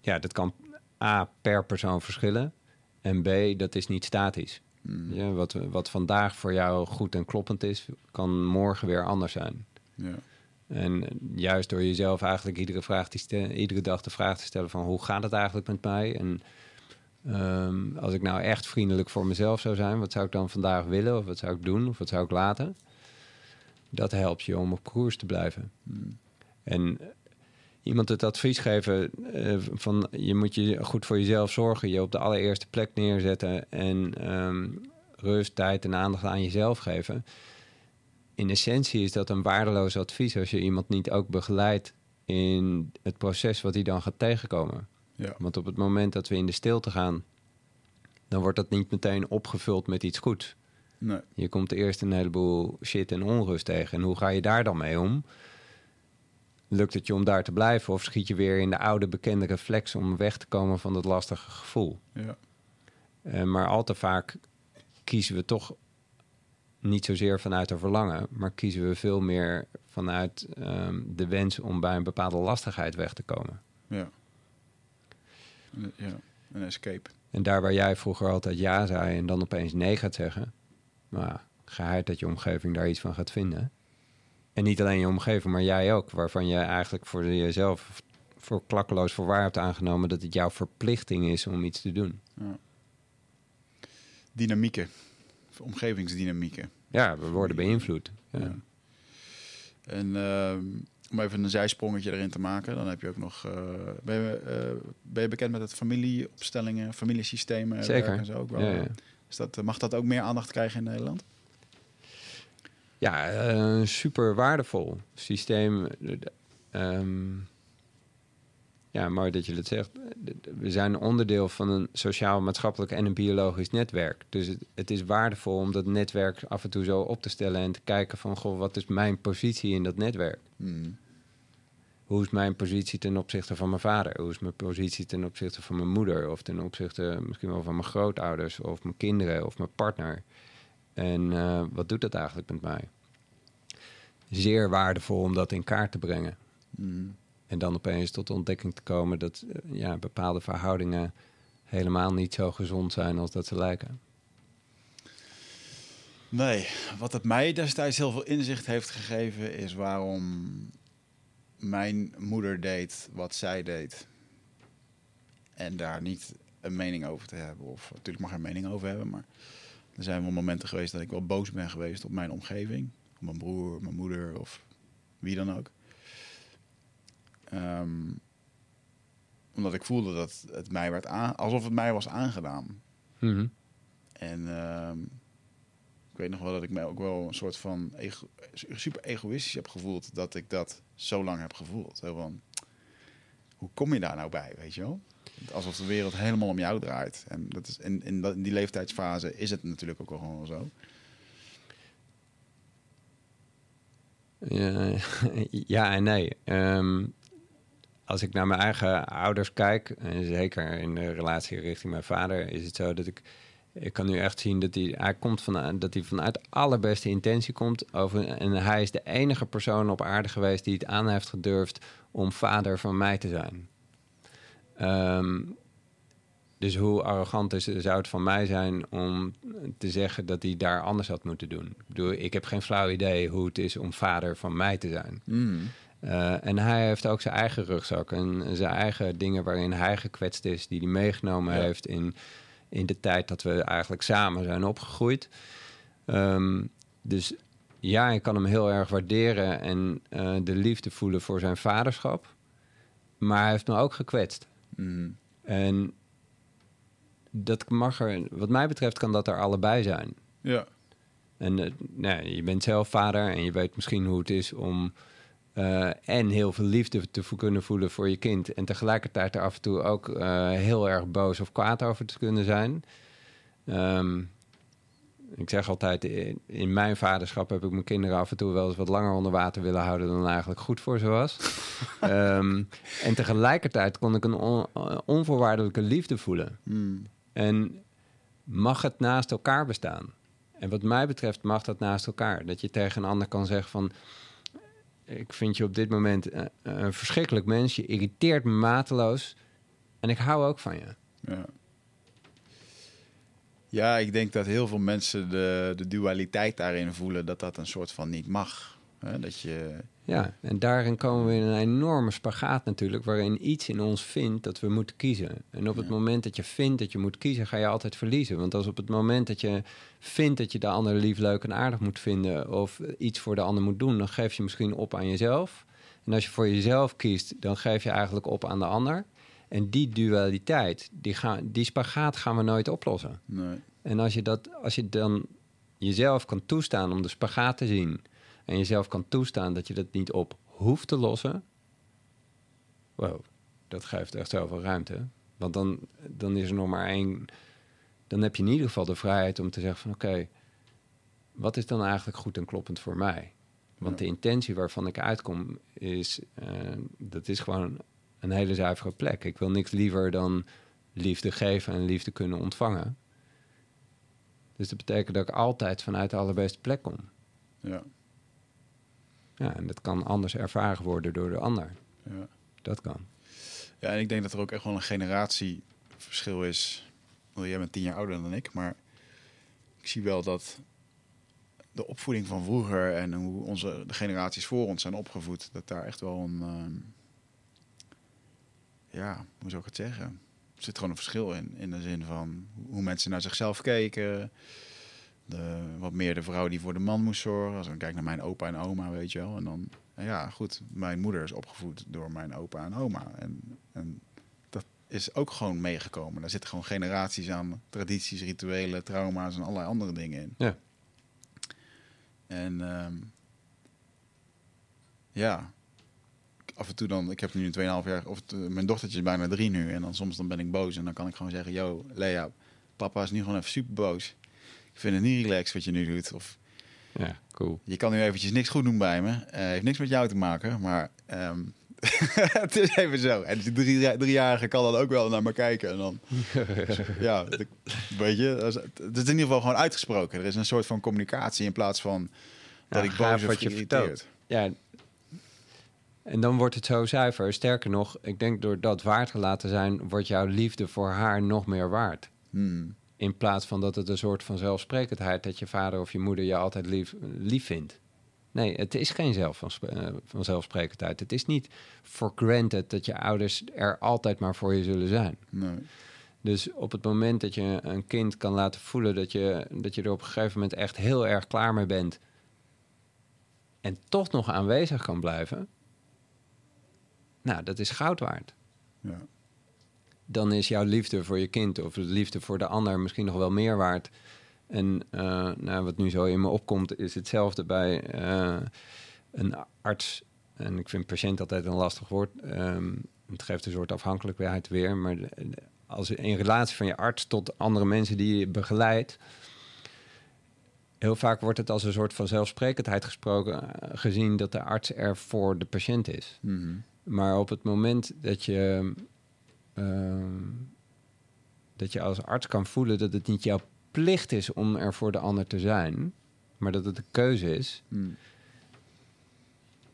ja, dat kan A, per persoon verschillen. En B, dat is niet statisch. Mm. Ja, wat, wat vandaag voor jou goed en kloppend is, kan morgen weer anders zijn. Ja. En juist door jezelf eigenlijk iedere, vraag die iedere dag de vraag te stellen van hoe gaat het eigenlijk met mij? En ehm, als ik nou echt vriendelijk voor mezelf zou zijn, wat zou ik dan vandaag willen? Of wat zou ik doen? Of wat zou ik laten? Dat helpt je om op koers te blijven. Mm. En iemand het advies geven eh, van je moet je goed voor jezelf zorgen, je op de allereerste plek neerzetten en ehm, rust, tijd en aandacht aan jezelf geven. In essentie is dat een waardeloos advies als je iemand niet ook begeleidt in het proces wat hij dan gaat tegenkomen. Ja. Want op het moment dat we in de stilte gaan, dan wordt dat niet meteen opgevuld met iets goeds. Nee. Je komt eerst een heleboel shit en onrust tegen. En hoe ga je daar dan mee om? Lukt het je om daar te blijven of schiet je weer in de oude bekende reflex om weg te komen van dat lastige gevoel? Ja. Eh, maar al te vaak kiezen we toch niet zozeer vanuit een verlangen, maar kiezen we veel meer vanuit ehm, de wens om bij een bepaalde lastigheid weg te komen. Ja. Een- Ja. Een escape. En daar waar jij vroeger altijd ja zei en dan opeens nee gaat zeggen, maar geheid dat je omgeving daar iets van gaat vinden. En niet alleen je omgeving, maar jij ook, waarvan je eigenlijk voor jezelf voor klakkeloos voor waar hebt aangenomen dat het jouw verplichting is om iets te doen. Ja. Dynamieken. Omgevingsdynamieken. Ja, we worden beïnvloed. Ja. Ja. En ehm, om even een zijsprongetje erin te maken, dan heb je ook nog. eh, ben, je, eh, ben je bekend met het familieopstellingen, familiesystemen Zeker. en zo ook wel? Is dat, mag dat ook meer aandacht krijgen in Nederland? Ja, eh, super waardevol systeem. Eh, ehm, ja, mooi dat je dat zegt. We zijn onderdeel van een sociaal, maatschappelijk en een biologisch netwerk. Dus het, het is waardevol om dat netwerk af en toe zo op te stellen en te kijken van, goh, wat is mijn positie in dat netwerk? Hmm. Hoe is mijn positie ten opzichte van mijn vader? Hoe is mijn positie ten opzichte van mijn moeder? Of ten opzichte misschien wel van mijn grootouders of mijn kinderen of mijn partner? En eh, wat doet dat eigenlijk met mij? Zeer waardevol om dat in kaart te brengen. Hmm. En dan opeens tot de ontdekking te komen dat eh, ja, bepaalde verhoudingen helemaal niet zo gezond zijn als dat ze lijken. Nee, wat het mij destijds heel veel inzicht heeft gegeven, is waarom mijn moeder deed wat zij deed. En daar niet een mening over te hebben. Of natuurlijk mag er een mening over hebben, maar er zijn wel momenten geweest dat ik wel boos ben geweest op mijn omgeving. Op mijn broer, mijn moeder of wie dan ook. Ehm, omdat ik voelde dat het mij werd aan, alsof het mij was aangedaan. Mhm. En ehm, ik weet nog wel dat ik mij ook wel een soort van ego- super egoïstisch heb gevoeld dat ik dat zo lang heb gevoeld. Zo van, hoe kom je daar nou bij, weet je wel? Alsof de wereld helemaal om jou draait. En dat is, in, in, die leeftijdsfase is het natuurlijk ook wel gewoon zo. Ja, en nee. Ehm, als ik naar mijn eigen ouders kijk, en zeker in de relatie richting mijn vader, is het zo dat ik. Ik kan nu echt zien dat hij, hij komt van, dat hij vanuit allerbeste intentie komt. Over, en hij is de enige persoon op aarde geweest die het aan heeft gedurfd om vader van mij te zijn. Ehm, dus hoe arrogant is, zou het van mij zijn om te zeggen dat hij daar anders had moeten doen? Ik bedoel, ik heb geen flauw idee hoe het is om vader van mij te zijn. Eh, en hij heeft ook zijn eigen rugzak en zijn eigen dingen waarin hij gekwetst is, die hij meegenomen Ja. heeft in, in de tijd dat we eigenlijk samen zijn opgegroeid. Ehm, dus ja, ik kan hem heel erg waarderen en eh, de liefde voelen voor zijn vaderschap. Maar hij heeft me ook gekwetst. Mhm. En dat mag er, wat mij betreft, kan dat er allebei zijn. Ja. En eh, nou, je bent zelf vader en je weet misschien hoe het is om eh, en heel veel liefde te kunnen voelen voor je kind. En tegelijkertijd er af en toe ook eh, heel erg boos of kwaad over te kunnen zijn. Ehm, ik zeg altijd, in, mijn vaderschap heb ik mijn kinderen af en toe wel eens wat langer onder water willen houden dan eigenlijk goed voor ze was. Ehm, en tegelijkertijd kon ik een on- onvoorwaardelijke liefde voelen. Mm. En mag het naast elkaar bestaan? En wat mij betreft mag dat naast elkaar. Dat je tegen een ander kan zeggen van... ik vind je op dit moment eh, een verschrikkelijk mens. Je irriteert me mateloos. En ik hou ook van je. Ja. Ja, ik denk dat heel veel mensen de, de dualiteit daarin voelen dat dat een soort van niet mag. Hè? Dat je, Ja, en daarin komen we in een enorme spagaat natuurlijk, waarin iets in ons vindt dat we moeten kiezen. En op het Ja. moment dat je vindt dat je moet kiezen, ga je altijd verliezen. Want als op het moment dat je vindt dat je de ander lief, leuk en aardig moet vinden, of iets voor de ander moet doen, dan geef je misschien op aan jezelf. En als je voor jezelf kiest, dan geef je eigenlijk op aan de ander. En die dualiteit, die, gaan, die spagaat gaan we nooit oplossen. nee, En als je, dat, als je dan jezelf kan toestaan om de spagaat te zien... en jezelf kan toestaan dat je dat niet op hoeft te lossen... wow, dat geeft echt zoveel ruimte. Want dan, dan is er nog maar één... dan heb je in ieder geval de vrijheid om te zeggen van... oké, wat is dan eigenlijk goed en kloppend voor mij? Want Ja. de intentie waarvan ik uitkom is... eh, dat is gewoon een hele zuivere plek. Ik wil niks liever dan liefde geven en liefde kunnen ontvangen... Dus dat betekent dat ik altijd vanuit de allerbeste plek kom. ja, Ja, en dat kan anders ervaren worden door de ander. ja. Dat kan. Ja, en ik denk dat er ook echt wel een generatieverschil is. Wel, jij bent tien jaar ouder dan ik, maar ik zie wel dat de opvoeding van vroeger en hoe onze de generaties voor ons zijn opgevoed, dat daar echt wel een, ehm, ja, hoe zou ik het zeggen? Er zit gewoon een verschil in, in de zin van hoe mensen naar zichzelf keken. De, wat meer de vrouw die voor de man moest zorgen. Als ik kijk naar mijn opa en oma, weet je wel. En dan, ja, goed, mijn moeder is opgevoed door mijn opa en oma. En, en dat is ook gewoon meegekomen. Daar zitten gewoon generaties aan tradities, rituelen, trauma's en allerlei andere dingen in. Ja. En ehm, ja, af en toe dan, ik heb nu 2,5 jaar, of mijn dochtertje is bijna drie nu. En dan soms dan ben ik boos en dan kan ik gewoon zeggen, yo, Lea, papa is nu gewoon even super boos. Ik vind het niet relaxed wat je nu doet. Of Ja, cool. je kan nu eventjes niks goed doen bij me. Eh heeft niks met jou te maken, maar ehm, het is even zo. En die drie, driejarige kan dan ook wel naar me kijken. En dan, ja, weet je, dat is- het is in ieder geval gewoon uitgesproken. Er is een soort van communicatie in plaats van dat ik boos of wat je vertelt. Ja. En dan wordt het zo zuiver. Sterker nog, ik denk door dat waard te laten zijn, wordt jouw liefde voor haar nog meer waard. Hmm, In plaats van dat het een soort van zelfsprekendheid dat je vader of je moeder je altijd lief, lief vindt. Nee, het is geen zelf van, vanzelfsprekendheid. Het is niet for granted dat je ouders er altijd maar voor je zullen zijn. nee. Dus op het moment dat je een kind kan laten voelen dat je, dat je er op een gegeven moment echt heel erg klaar mee bent. En toch nog aanwezig kan blijven. Nou, dat is goud waard. Ja. Dan is jouw liefde voor je kind of de liefde voor de ander misschien nog wel meer waard. En uh, nou, wat nu zo in me opkomt, is hetzelfde bij uh, een arts. En ik vind patiënt altijd een lastig woord. Um, het geeft een soort afhankelijkheid weer. Maar als in relatie van je arts tot andere mensen die je begeleidt. Heel vaak wordt het als een soort van zelfsprekendheid gesproken, uh, gezien dat de arts er voor de patiënt is. Mm -hmm. Maar op het moment dat je, uh, dat je als arts kan voelen dat het niet jouw plicht is om er voor de ander te zijn, maar dat het een keuze is, mm.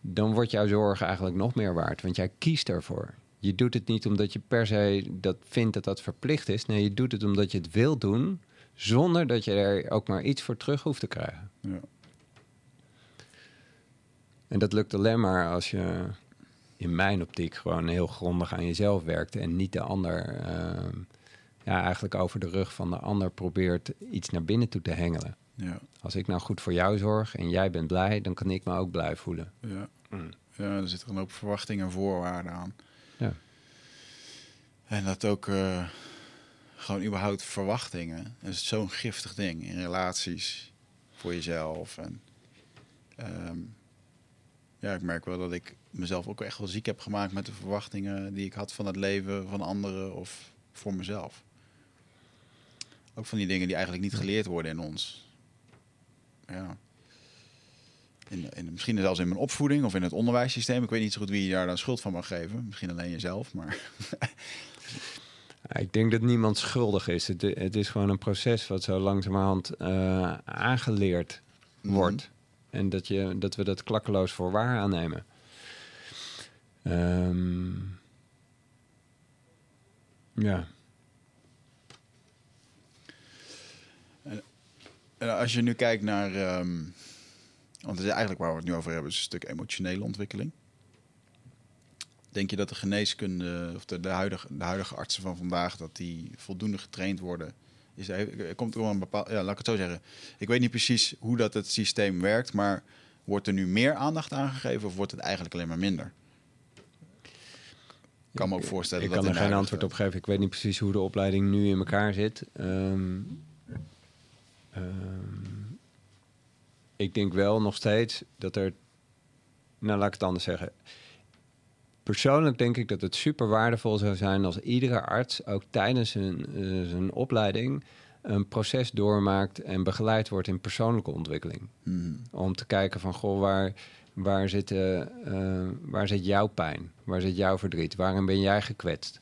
dan wordt jouw zorg eigenlijk nog meer waard, want jij kiest ervoor. Je doet het niet omdat je per se dat vindt dat dat verplicht is. Nee, je doet het omdat je het wil doen, zonder dat je er ook maar iets voor terug hoeft te krijgen. Ja. En dat lukt alleen maar als je in mijn optiek gewoon heel grondig aan jezelf werkt en niet de ander, uh, ja, eigenlijk over de rug van de ander probeert iets naar binnen toe te hengelen. Ja. Als ik nou goed voor jou zorg en jij bent blij, dan kan ik me ook blij voelen. Ja, mm. ja er zitten een hoop verwachtingen en voorwaarden aan. Ja. En dat ook uh, gewoon überhaupt verwachtingen. Dat is zo'n giftig ding in relaties voor jezelf. En um, ja, ik merk wel dat ik mezelf ook echt wel ziek heb gemaakt met de verwachtingen die ik had van het leven van anderen of voor mezelf. Ook van die dingen die eigenlijk niet geleerd worden in ons. Ja. In, in, misschien zelfs in mijn opvoeding of in het onderwijssysteem. Ik weet niet zo goed wie je daar dan schuld van mag geven. Misschien alleen jezelf, maar... ik denk dat niemand schuldig is. Het, het, is gewoon een proces wat zo langzamerhand uh, aangeleerd mm -hmm. wordt. En dat, je, dat we dat klakkeloos voor waar aannemen. Um, ja. Eh, als je nu kijkt naar... ehm, want eigenlijk waar we het nu over hebben... is een stuk emotionele ontwikkeling. Denk je dat de geneeskunde... of de, de, huidige, de huidige artsen van vandaag... dat die voldoende getraind worden... Is, er komt er wel een bepaald... Ja, laat ik het zo zeggen. Ik weet niet precies hoe dat het systeem werkt... maar wordt er nu meer aandacht aangegeven... of wordt het eigenlijk alleen maar minder? Ik kan me ook voorstellen Ik dat kan er geen antwoord op geven. Ik weet niet precies hoe de opleiding nu in elkaar zit. Ehm, ehm, ik denk wel nog steeds dat er... Nou, laat ik het anders zeggen. Persoonlijk denk ik dat het super waardevol zou zijn als iedere arts ook tijdens zijn, eh, zijn opleiding een proces doormaakt en begeleid wordt in persoonlijke ontwikkeling. Mhm. Om te kijken van, goh, waar, waar, zit, eh, eh, waar zit jouw pijn? Waar zit jouw verdriet? Waarom ben jij gekwetst?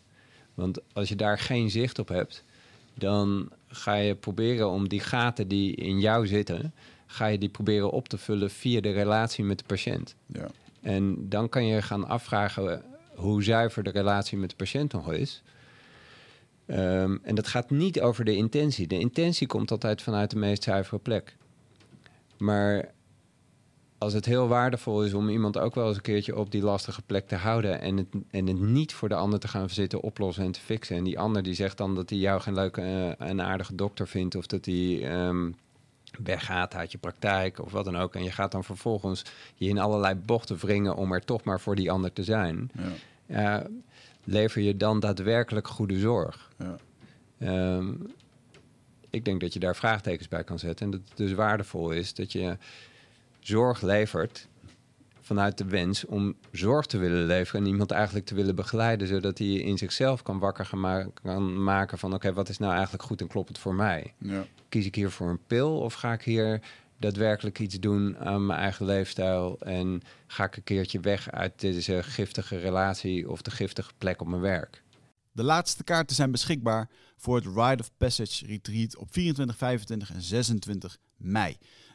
Want als je daar geen zicht op hebt, dan ga je proberen om die gaten die in jou zitten, ga je die proberen op te vullen via de relatie met de patiënt. Ja. En dan kan je gaan afvragen hoe zuiver de relatie met de patiënt nog is. Ehm, en dat gaat niet over de intentie. De intentie komt altijd vanuit de meest zuivere plek. Maar als het heel waardevol is om iemand ook wel eens een keertje op die lastige plek te houden en het, en het niet voor de ander te gaan zitten oplossen en te fixen. En die ander die zegt dan dat hij jou geen leuke eh, en aardige dokter vindt of dat hij ehm, weggaat uit je praktijk of wat dan ook. En je gaat dan vervolgens je in allerlei bochten wringen om er toch maar voor die ander te zijn. Ja. Ja, lever je dan daadwerkelijk goede zorg? Ja. Ehm, ik denk dat je daar vraagtekens bij kan zetten. En dat het dus waardevol is dat je zorg levert vanuit de wens om zorg te willen leveren en iemand eigenlijk te willen begeleiden, zodat hij in zichzelf kan wakker gaan kan maken van oké, wat is nou eigenlijk goed en kloppend voor mij? Ja. Kies ik hier voor een pil of ga ik hier daadwerkelijk iets doen aan mijn eigen leefstijl en ga ik een keertje weg uit deze giftige relatie of de giftige plek op mijn werk? De laatste kaarten zijn beschikbaar voor het Rite of Passage Retreat op 24, 25 en 26 mei.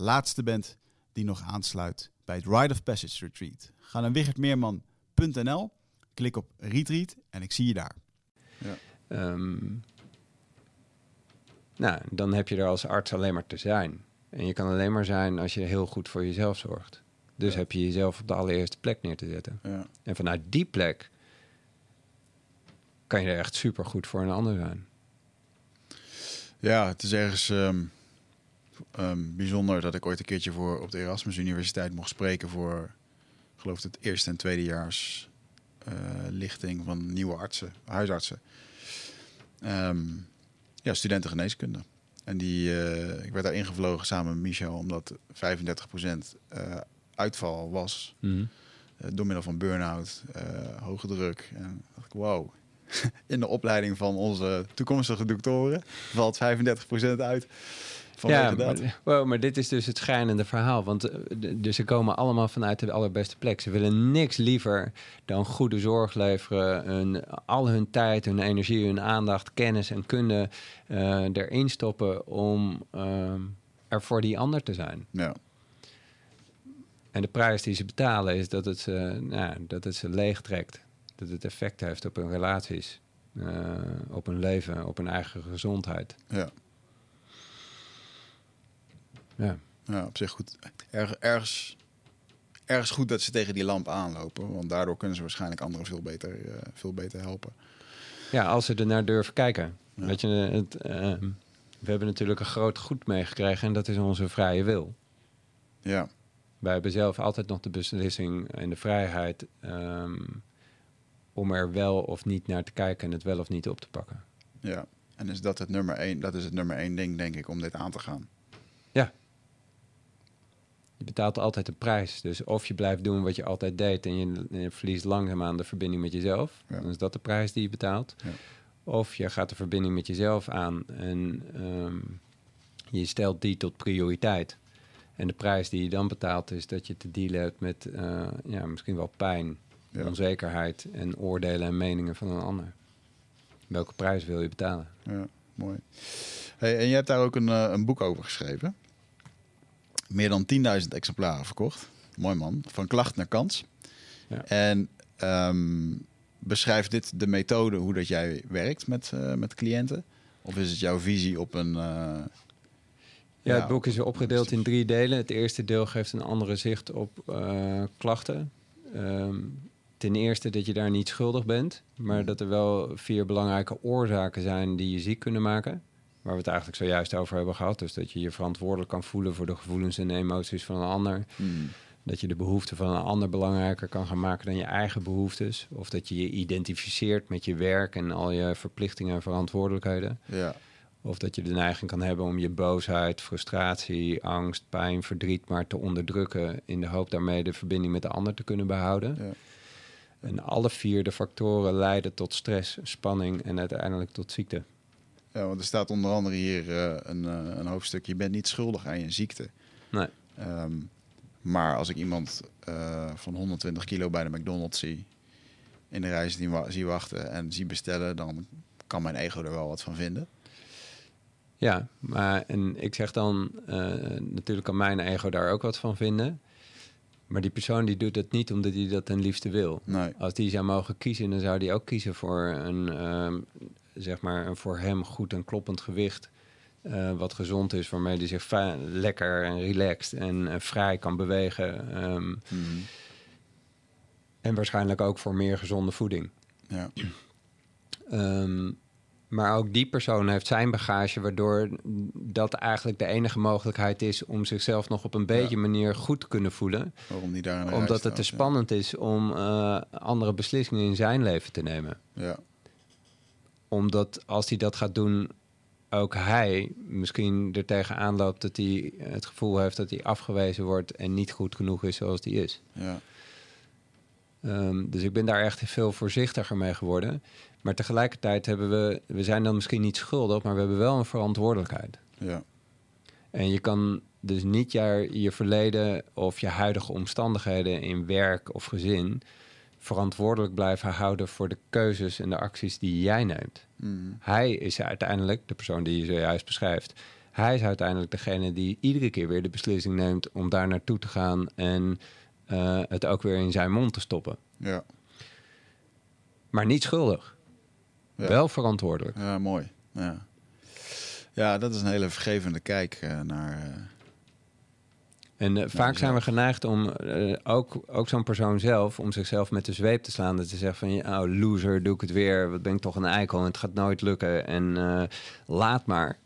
laatste bent die nog aansluit bij het Rite of Passage Retreat. Ga naar wichertmeerman.nl, klik op Retreat en ik zie je daar. Ehm, nou, dan heb je er als arts alleen maar te zijn. En je kan alleen maar zijn als je heel goed voor jezelf zorgt. Dus Ja. heb je jezelf op de allereerste plek neer te zetten. Ja. En vanuit die plek kan je er echt super goed voor een ander zijn. Ja, het is ergens ehm, ehm, bijzonder dat ik ooit een keertje voor op de Erasmus Universiteit mocht spreken voor, ik geloof het eerste en tweedejaars eh lichting van nieuwe artsen, huisartsen. Ehm, ja, studenten geneeskunde. En die, eh, ik werd daar ingevlogen samen met Michel, omdat 35% eh uitval was. Mhm. door middel van burn-out, hoge druk. En dacht ik, wow. In de opleiding van onze toekomstige doktoren valt 35% uit. Ja, maar, wow, maar dit is dus het schijnende verhaal. Want eh, dus ze komen allemaal vanuit de allerbeste plek. Ze willen niks liever dan goede zorg leveren. Hun, al hun tijd, hun energie, hun aandacht, kennis en kunde eh, erin stoppen om ehm, er voor die ander te zijn. Ja, En de prijs die ze betalen is dat het, ze, nou, dat het ze leegtrekt. Dat het effect heeft op hun relaties, eh, op hun leven, op hun eigen gezondheid. ja. Ja. ja op zich goed. Erg, ergens, ergens goed dat ze tegen die lamp aanlopen. Want daardoor kunnen ze waarschijnlijk anderen veel beter, eh, veel beter helpen. Ja, als ze er naar durven kijken. Ja. Weet je, het, ehm, we hebben natuurlijk een groot goed meegekregen en dat is onze vrije wil. Ja, Wij hebben zelf altijd nog de beslissing en de vrijheid ehm, om er wel of niet naar te kijken en het wel of niet op te pakken. ja. En is dat het nummer één? Dat is het nummer één ding, denk ik, om dit aan te gaan. Je betaalt altijd een prijs. Dus of je blijft doen wat je altijd deed en je, je verliest langzaamaan de verbinding met jezelf. Ja. Dan is dat de prijs die je betaalt. Ja. Of je gaat de verbinding met jezelf aan en ehm, Je stelt die tot prioriteit. En de prijs die je dan betaalt is dat je te dealen hebt met eh, ja, misschien wel pijn, Ja. onzekerheid en oordelen en meningen van een ander. Welke prijs wil je betalen? Ja, mooi. Hey, en je hebt daar ook een, eh, een boek over geschreven. Meer dan 10.000 exemplaren verkocht. Mooi man. Van klacht naar kans. Ja. En ehm, beschrijft dit de methode hoe dat jij werkt met, eh, met cliënten? Of is het jouw visie op een... eh, Ja, het boek is opgedeeld in drie delen. Het eerste deel geeft een andere zicht op eh, klachten. Ehm, ten eerste dat je daar niet schuldig bent, maar dat er wel vier belangrijke oorzaken zijn die je ziek kunnen maken. Waar we het eigenlijk zojuist over hebben gehad. Dus dat je je verantwoordelijk kan voelen voor de gevoelens en emoties van een ander. hmm, Dat je de behoeften van een ander belangrijker kan gaan maken dan je eigen behoeftes. Of dat je je identificeert met je werk en al je verplichtingen en verantwoordelijkheden. ja, Of dat je de neiging kan hebben om je boosheid, frustratie, angst, pijn, verdriet maar te onderdrukken. In de hoop daarmee de verbinding met de ander te kunnen behouden. ja, En alle vier de factoren leiden tot stress, spanning en uiteindelijk tot ziekte. Ja, want er staat onder andere hier eh, een, eh, een hoofdstuk... Je bent niet schuldig aan je ziekte. Nee. Ehm, maar als ik iemand eh, van 120 kilo bij de McDonald's zie... in de rij zie, wa- zie wachten en zie bestellen... dan kan mijn ego er wel wat van vinden. Ja, maar en ik zeg dan, eh, natuurlijk kan mijn ego daar ook wat van vinden. Maar die persoon die doet dat niet omdat hij dat ten liefste wil. Nee. Als die zou mogen kiezen, dan zou die ook kiezen voor een, ehm, zeg maar, een voor hem goed en kloppend gewicht. eh, wat gezond is, waarmee hij zich lekker en relaxed en vrij kan bewegen. ehm, Mhm. en waarschijnlijk ook voor meer gezonde voeding. Ja. Ehm, maar ook die persoon heeft zijn bagage, waardoor dat eigenlijk de enige mogelijkheid is om zichzelf nog op een beetje manier goed te kunnen voelen. Waarom die daar Omdat het te spannend is om eh, andere beslissingen in zijn leven te nemen. Ja. Omdat als hij dat gaat doen, ook hij misschien er tegenaan loopt dat hij het gevoel heeft dat hij afgewezen wordt en niet goed genoeg is zoals hij is. Ja. Ehm, dus ik ben daar echt veel voorzichtiger mee geworden. Maar tegelijkertijd hebben we, we zijn dan misschien niet schuldig, maar we hebben wel een verantwoordelijkheid. Ja. En je kan dus niet je, je verleden of je huidige omstandigheden in werk of gezin verantwoordelijk blijven houden voor de keuzes en de acties die jij neemt. Mhm. Hij is uiteindelijk, de persoon die je zojuist beschrijft, hij is uiteindelijk degene die iedere keer weer de beslissing neemt om daar naartoe te gaan en eh, het ook weer in zijn mond te stoppen. Ja. Maar niet schuldig. Ja. Wel verantwoordelijk. ja, mooi. Ja. ja, dat is een hele vergevende kijk eh, naar... eh, En eh, vaak zijn we geneigd om eh, ook, ook zo'n persoon zelf, om zichzelf met de zweep te slaan. Dat ze zeggen van, oh, loser, doe ik het weer. Wat ben ik toch een eikel en het gaat nooit lukken. En eh, laat maar.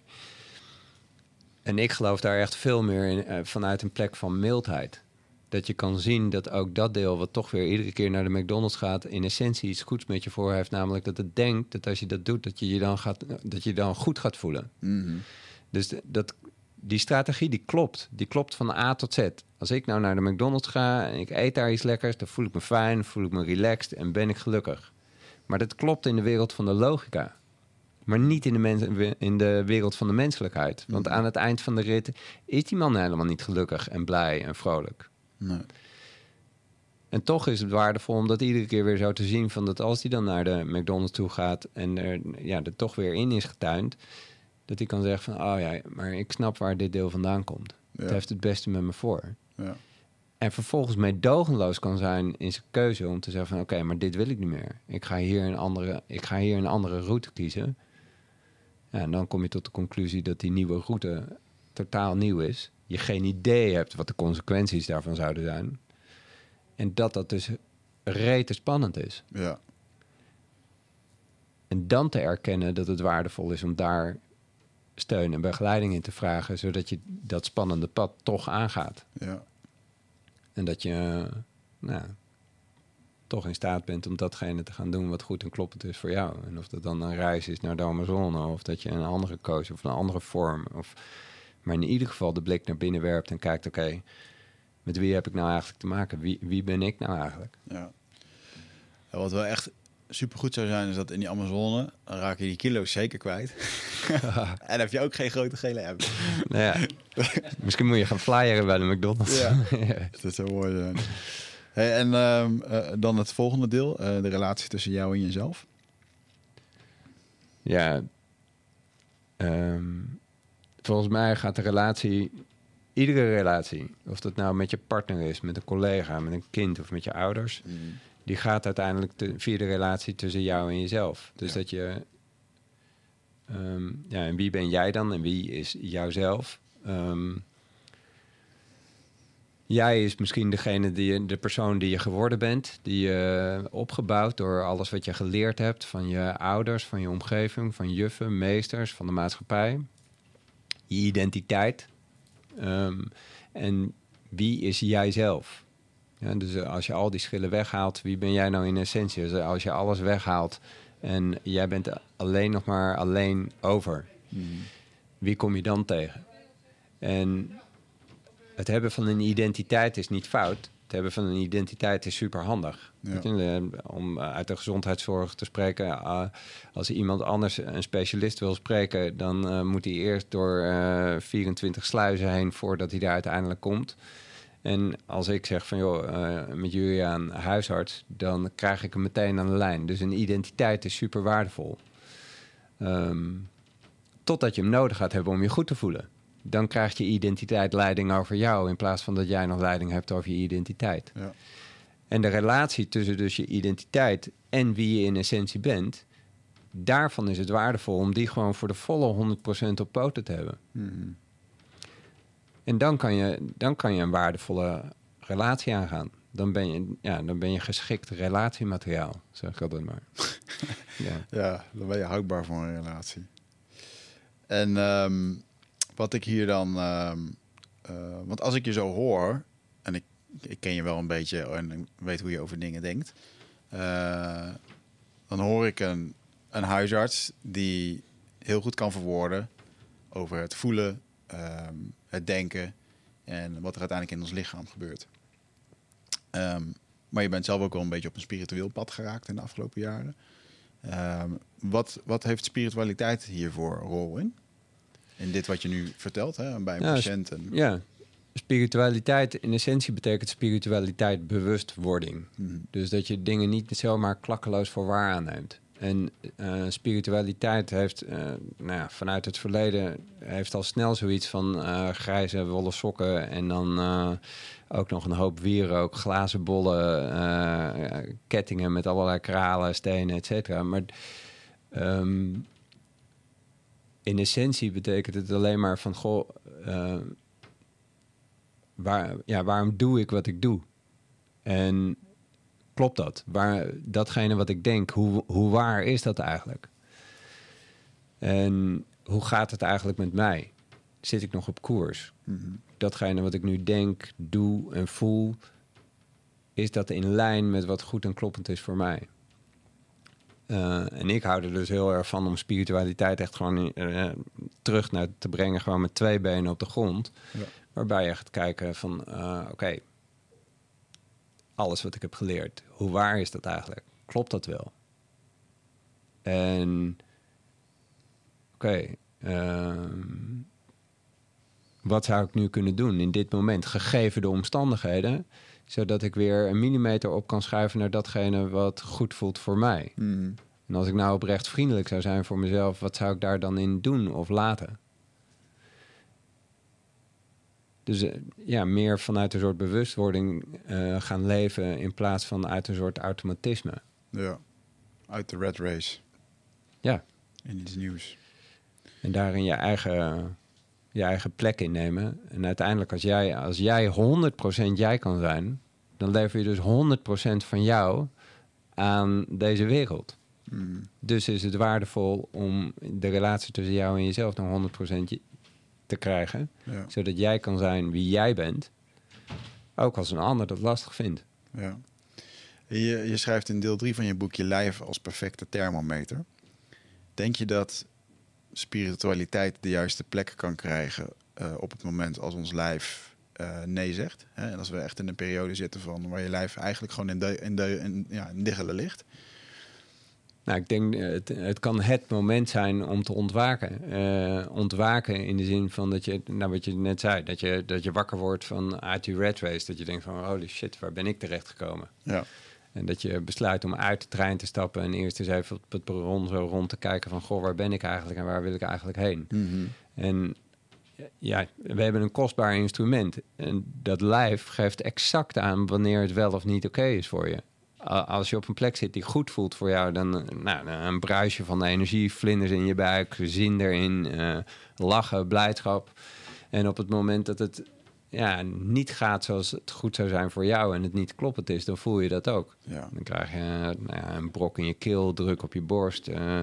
En ik geloof daar echt veel meer in vanuit een plek van mildheid. Dat je kan zien dat ook dat deel, wat toch weer iedere keer naar de McDonald's gaat, in essentie iets goeds met je voor heeft. Namelijk dat het denkt dat als je dat doet, dat je je dan, gaat, dat je dan goed gaat voelen. mhm. Dus dat, die strategie die klopt. Die klopt van A tot Z. Als ik nou naar de McDonald's ga en ik eet daar iets lekkers, dan voel ik me fijn, voel ik me relaxed en ben ik gelukkig. Maar dat klopt in de wereld van de logica. Maar niet in de, mens, in de wereld van de menselijkheid. Want aan het eind van de rit is die man helemaal niet gelukkig en blij en vrolijk. Nee. En toch is het waardevol om dat iedere keer weer zo te zien... van dat als hij dan naar de McDonald's toe gaat... en er, ja, er toch weer in is getuind... dat hij kan zeggen van... oh ja, maar ik snap waar dit deel vandaan komt. Ja. Het heeft het beste met me voor. Ja. En vervolgens meedogenloos kan zijn in zijn keuze... om te zeggen van oké, maar dit wil ik niet meer. Ik ga hier een andere, ik ga hier een andere route kiezen. Ja, en dan kom je tot de conclusie dat die nieuwe route totaal nieuw is. Je geen idee hebt wat de consequenties daarvan zouden zijn. En dat dat dus rete spannend is. Ja. En dan te erkennen dat het waardevol is om daar steun en begeleiding in te vragen, zodat je dat spannende pad toch aangaat. Ja. En dat je eh, nou, toch in staat bent om datgene te gaan doen wat goed en kloppend is voor jou. En of dat dan een reis is naar de Amazone, of dat je een andere koos of een andere vorm. Of, maar in ieder geval de blik naar binnen werpt en kijkt, oké, met wie heb ik nou eigenlijk te maken? Wie, wie ben ik nou eigenlijk? Ja. Ja, wat wel echt supergoed zou zijn, is dat in die Amazone dan raak je die kilo's zeker kwijt. en heb je ook geen grote gele app. Nou ja, misschien moet je gaan flyeren bij de McDonald's. Ja. Dat zou mooi zijn. Hey, en ehm, eh, dan het volgende deel, eh, de relatie tussen jou en jezelf. Ja, ehm, volgens mij gaat de relatie, iedere relatie, of dat nou met je partner is, met een collega, met een kind of met je ouders, die gaat uiteindelijk te- via de relatie tussen jou en jezelf. Dus Ja. dat je, ehm, ja, en wie ben jij dan en wie is jouzelf? Ehm, jij is misschien degene die de persoon die je geworden bent, die je opgebouwd door alles wat je geleerd hebt van je ouders, van je omgeving, van juffen, meesters, van de maatschappij. Je identiteit. Ehm, en wie is jijzelf? Ja, dus eh, als je al die schillen weghaalt, wie ben jij nou in essentie? Dus als je alles weghaalt en jij bent alleen nog maar alleen over, wie kom je dan tegen? En het hebben van een identiteit is niet fout. Het hebben van een identiteit is superhandig. Ja. Je, eh, Om eh, uit de gezondheidszorg te spreken, eh, als iemand anders een specialist wil spreken, dan eh, moet hij eerst door eh 24 sluizen heen voordat hij daar uiteindelijk komt. En als ik zeg van joh, eh, met Juliaan huisarts, dan krijg ik hem meteen aan de lijn. Dus een identiteit is super waardevol. Ehm, totdat je hem nodig gaat hebben om je goed te voelen. Dan krijgt je identiteit leiding over jou in plaats van dat jij nog leiding hebt over je identiteit. Ja. En de relatie tussen dus je identiteit en wie je in essentie bent, daarvan is het waardevol om die gewoon voor de volle 100% op poten te hebben. En dan kan, je, dan kan je een waardevolle relatie aangaan. Dan ben je, ja, dan ben je geschikt relatiemateriaal, zeg ik altijd maar. ja. Ja, dan ben je houdbaar voor een relatie. En ehm, wat ik hier dan... ehm, eh, want als ik je zo hoor... En ik, ik ken je wel een beetje en ik weet hoe je over dingen denkt. eh, dan hoor ik een, een huisarts die heel goed kan verwoorden... over het voelen, ehm, het denken... en wat er uiteindelijk in ons lichaam gebeurt. Ehm, maar je bent zelf ook wel een beetje op een spiritueel pad geraakt in de afgelopen jaren. Ehm, wat, wat heeft spiritualiteit hiervoor een rol in? In dit wat je nu vertelt hè, bij een Ja, patiënt. En, ja, spiritualiteit in essentie betekent spiritualiteit bewustwording. Mhm. Dus dat je dingen niet zomaar klakkeloos voor waar aanneemt. En eh, spiritualiteit heeft eh, nou ja, vanuit het verleden heeft al snel zoiets van eh, grijze wollen sokken en dan ook nog een hoop wierook, glazen bollen, kettingen met allerlei kralen, stenen, et cetera. Maar ehm, in essentie betekent het alleen maar van goh, waar, ja, waarom doe ik wat ik doe? En klopt dat? Waar, datgene wat ik denk, hoe, hoe waar is dat eigenlijk? En hoe gaat het eigenlijk met mij? Zit ik nog op koers? Mhm. Datgene wat ik nu denk, doe en voel, is dat in lijn met wat goed en kloppend is voor mij? Eh, en ik hou er dus heel erg van om spiritualiteit echt gewoon eh, terug naar te brengen, gewoon met twee benen op de grond. Ja. Waarbij je gaat kijken van, eh, oké, alles wat ik heb geleerd, hoe waar is dat eigenlijk? Klopt dat wel? En oké, ehm, wat zou ik nu kunnen doen in dit moment, gegeven de omstandigheden, zodat ik weer een millimeter op kan schuiven naar datgene wat goed voelt voor mij? Mhm. En als ik nou oprecht vriendelijk zou zijn voor mezelf, wat zou ik daar dan in doen of laten? Dus eh, ja, meer vanuit een soort bewustwording eh, gaan leven in plaats van uit een soort automatisme. Ja, uit de red race. Ja. In iets nieuws. En daarin je eigen, je eigen plek innemen. En uiteindelijk, als jij, als jij 100% jij kan zijn, dan lever je dus 100% van jou aan deze wereld. Mhm. Dus is het waardevol om de relatie tussen jou en jezelf nog 100% je- te krijgen. Ja, Zodat jij kan zijn wie jij bent. Ook als een ander dat lastig vindt. ja. Je, je schrijft in deel 3 van je boek je lijf als perfecte thermometer. Denk je dat spiritualiteit de juiste plek kan krijgen eh, op het moment als ons lijf eh, nee zegt? Hè? En als we echt in een periode zitten van waar je lijf eigenlijk gewoon in, de, in, de, in, ja, in diggelen ligt. Nou, ik denk, eh, het, het kan het moment zijn om te ontwaken. Eh, ontwaken in de zin van dat je, nou wat je net zei, dat je, dat je wakker wordt van uit die red race. Dat je denkt van, holy shit, waar ben ik terecht gekomen? Ja. En dat je besluit om uit de trein te stappen en eerst eens even op het perron zo rond te kijken van, goh, waar ben ik eigenlijk en waar wil ik eigenlijk heen? Mhm. En ja, we hebben een kostbaar instrument. En dat lijf geeft exact aan wanneer het wel of niet oké is voor je. Als je op een plek zit die goed voelt voor jou, dan eh, nou, een bruisje van de energie, vlinders in je buik, zin erin, eh, lachen, blijdschap. En op het moment dat het ja, niet gaat zoals het goed zou zijn voor jou en het niet kloppend is, dan voel je dat ook. Ja. Dan krijg je eh, nou ja, een brok in je keel, druk op je borst. eh,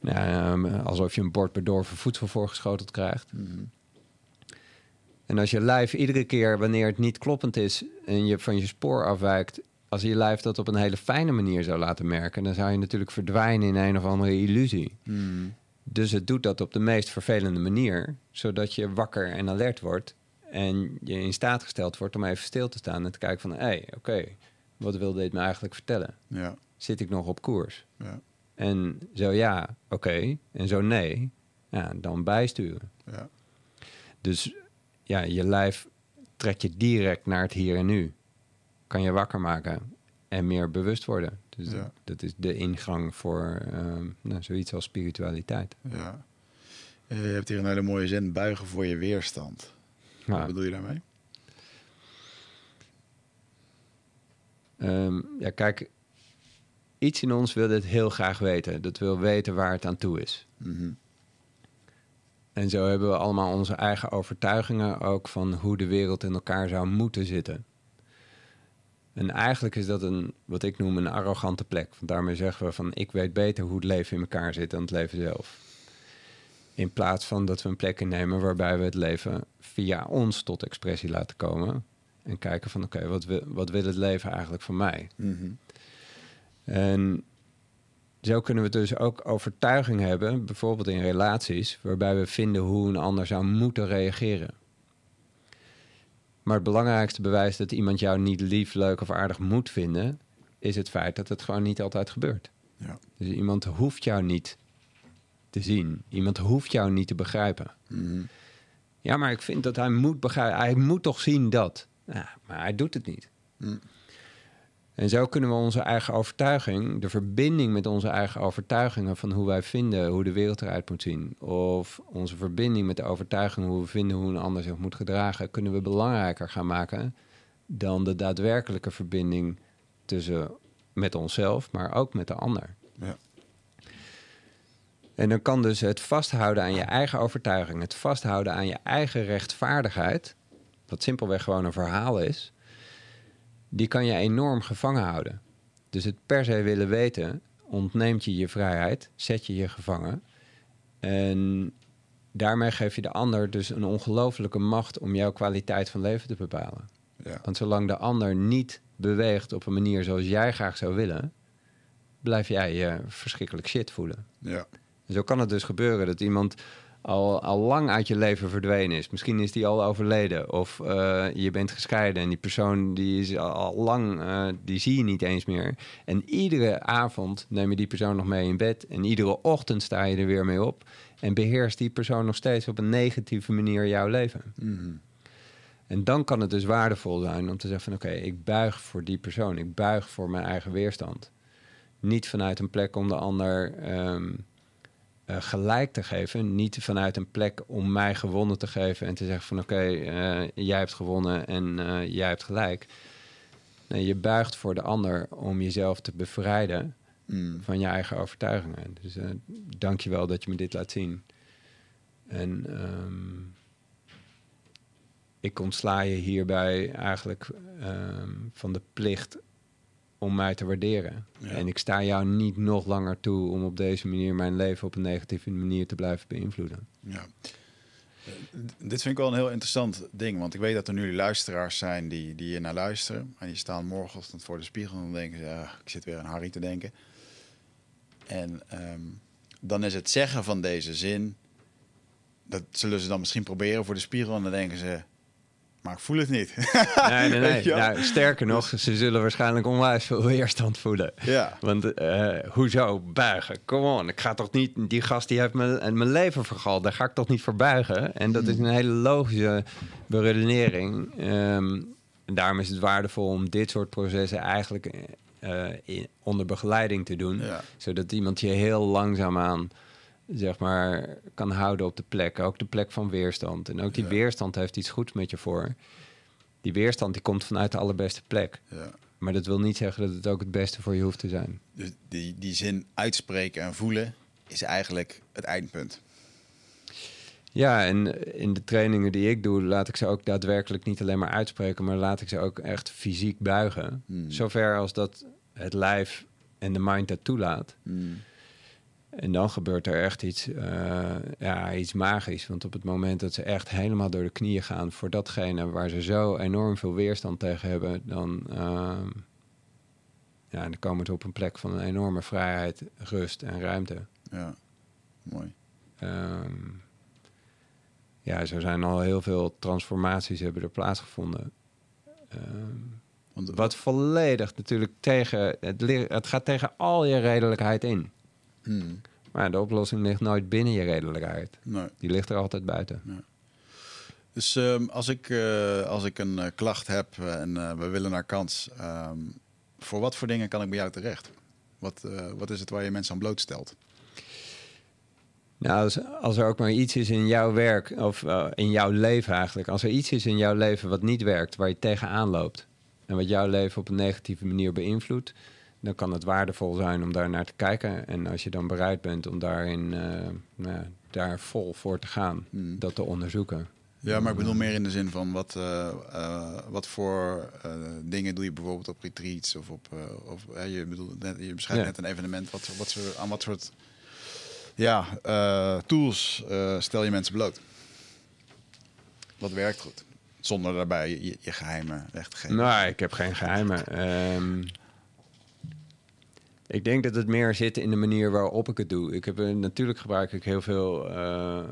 nou, ja, alsof je een bord bedorven voedsel voorgeschoteld krijgt. En als je lijf iedere keer wanneer het niet kloppend is en je van je spoor afwijkt, als je lijf dat op een hele fijne manier zou laten merken, dan zou je natuurlijk verdwijnen in een of andere illusie. Mhm. Dus het doet dat op de meest vervelende manier, zodat je wakker en alert wordt en je in staat gesteld wordt om even stil te staan en te kijken van, hé, hey, oké, wat wil dit me eigenlijk vertellen? Ja. Zit ik nog op koers? Ja. En zo ja, oké, en zo nee, ja, dan bijsturen. Ja. Dus ja, je lijf trekt je direct naar het hier en nu. Kan je wakker maken en meer bewust worden. Dus Ja. dat is de ingang voor ehm, nou, zoiets als spiritualiteit. ja. Eh, Je hebt hier een hele mooie zin, buigen voor je weerstand. Wat bedoel je daarmee? ehm, ja, kijk, iets in ons wil dit heel graag weten. Dat wil weten waar het aan toe is. Mhm. En zo hebben we allemaal onze eigen overtuigingen ook van hoe de wereld in elkaar zou moeten zitten. En eigenlijk is dat een, wat ik noem een arrogante plek. Want daarmee zeggen we van ik weet beter hoe het leven in elkaar zit dan het leven zelf. In plaats van dat we een plek innemen waarbij we het leven via ons tot expressie laten komen. En kijken van oké, wat, wil, wat wil het leven eigenlijk van mij? Mhm. En zo kunnen we dus ook overtuiging hebben, bijvoorbeeld in relaties, waarbij we vinden hoe een ander zou moeten reageren. Maar het belangrijkste bewijs dat iemand jou niet lief, leuk of aardig moet vinden, is het feit dat het gewoon niet altijd gebeurt. Ja. Dus iemand hoeft jou niet te zien. Iemand hoeft jou niet te begrijpen. Mhm. Ja, maar ik vind dat hij moet begrijpen. Hij moet toch zien dat. Ja, maar hij doet het niet. Mm. En zo kunnen we onze eigen overtuiging, de verbinding met onze eigen overtuigingen van hoe wij vinden hoe de wereld eruit moet zien, of onze verbinding met de overtuiging hoe we vinden hoe een ander zich moet gedragen, kunnen we belangrijker gaan maken dan de daadwerkelijke verbinding tussen met onszelf, maar ook met de ander. Ja. En dan kan dus het vasthouden aan je eigen overtuiging, het vasthouden aan je eigen rechtvaardigheid, wat simpelweg gewoon een verhaal is, die kan je enorm gevangen houden. Dus het per se willen weten ontneemt je je vrijheid, zet je je gevangen. En daarmee geef je de ander dus een ongelofelijke macht om jouw kwaliteit van leven te bepalen. Ja. Want zolang de ander niet beweegt op een manier zoals jij graag zou willen, blijf jij je verschrikkelijk shit voelen. Ja. En zo kan het dus gebeuren dat iemand al, al lang uit je leven verdwenen is. Misschien is die al overleden of eh, je bent gescheiden en die persoon die is al, al lang, eh, die zie je niet eens meer. En iedere avond neem je die persoon nog mee in bed en iedere ochtend sta je er weer mee op en beheerst die persoon nog steeds op een negatieve manier jouw leven. Mhm. En dan kan het dus waardevol zijn om te zeggen van oké, ik buig voor die persoon. Ik buig voor mijn eigen weerstand. Niet vanuit een plek om de ander ehm, eh, gelijk te geven. Niet vanuit een plek om mij gewonnen te geven en te zeggen van oké, eh, jij hebt gewonnen en eh, jij hebt gelijk. Nee, je buigt voor de ander om jezelf te bevrijden Mm. van je eigen overtuigingen. Dus dank je wel dat je me dit laat zien. En ehm, ik ontsla je hierbij eigenlijk ehm, van de plicht om mij te waarderen. Ja. En ik sta jou niet nog langer toe om op deze manier mijn leven op een negatieve manier te blijven beïnvloeden. Ja. Eh, Dit vind ik wel een heel interessant ding, want ik weet dat er nu luisteraars zijn die, die hier naar luisteren. En die staan morgenochtend voor de spiegel en denken ze, ah, ik zit weer aan Harry te denken. En ehm, dan is het zeggen van deze zin, dat zullen ze dan misschien proberen voor de spiegel en dan denken ze, maar ik voel het niet. Nee, nee, nee. Nou, sterker nog, ze zullen waarschijnlijk onwijs veel weerstand voelen. ja. Want eh, hoezo buigen? Come on, ik ga toch niet... Die gast die heeft mijn, mijn leven vergald. Daar ga ik toch niet voor buigen? En dat is een hele logische beredenering. Ehm, en daarom is het waardevol om dit soort processen eigenlijk eh, in, onder begeleiding te doen. Ja. Zodat iemand je heel langzaamaan zeg maar, kan houden op de plek. Ook de plek van weerstand. En ook die Ja. weerstand heeft iets goeds met je voor. Die weerstand die komt vanuit de allerbeste plek. ja. Maar dat wil niet zeggen dat het ook het beste voor je hoeft te zijn. Dus die, die zin uitspreken en voelen is eigenlijk het eindpunt. Ja, en in de trainingen die ik doe, laat ik ze ook daadwerkelijk niet alleen maar uitspreken, maar laat ik ze ook echt fysiek buigen. Hmm. Zover als dat het lijf en de mind dat toelaat. Hmm. En dan gebeurt er echt iets, eh, ja, iets magisch. Want op het moment dat ze echt helemaal door de knieën gaan voor datgene waar ze zo enorm veel weerstand tegen hebben, dan, ehm, ja, dan komen ze op een plek van een enorme vrijheid, rust en ruimte. Ja, mooi. Ehm, ja, zo zijn al heel veel transformaties hebben er plaatsgevonden. Ehm, Want wat volledig natuurlijk tegen... Het, het gaat tegen al je redelijkheid in. Hmm. Maar de oplossing ligt nooit binnen je redelijkheid. Nee. Die ligt er altijd buiten. Dus ehm, als, ik, eh, als ik een eh, klacht heb en eh, we willen naar kans, ehm, voor wat voor dingen kan ik bij jou terecht? Wat, wat is het waar je mensen aan blootstelt? Nou, als, als er ook maar iets is in jouw werk, of in jouw leven eigenlijk... als er iets is in jouw leven wat niet werkt, waar je tegenaan loopt... en wat jouw leven op een negatieve manier beïnvloedt... dan kan het waardevol zijn om daar naar te kijken. En als je dan bereid bent om daarin, eh, nou, daar vol voor te gaan, Hmm. dat te onderzoeken. Ja, maar ik bedoel meer in de zin van wat, eh, eh, wat voor dingen doe je bijvoorbeeld op retreats of op, of je bedoelt net, je beschrijft Ja. net een evenement. Wat, wat soort, aan wat soort ja, tools stel je mensen bloot? Wat werkt goed? Zonder daarbij je, je geheimen weg te geven. Nou, ik heb geen geheimen. Ehm, ik denk dat het meer zit in de manier waarop ik het doe. Ik heb, eh, natuurlijk gebruik ik heel veel eh,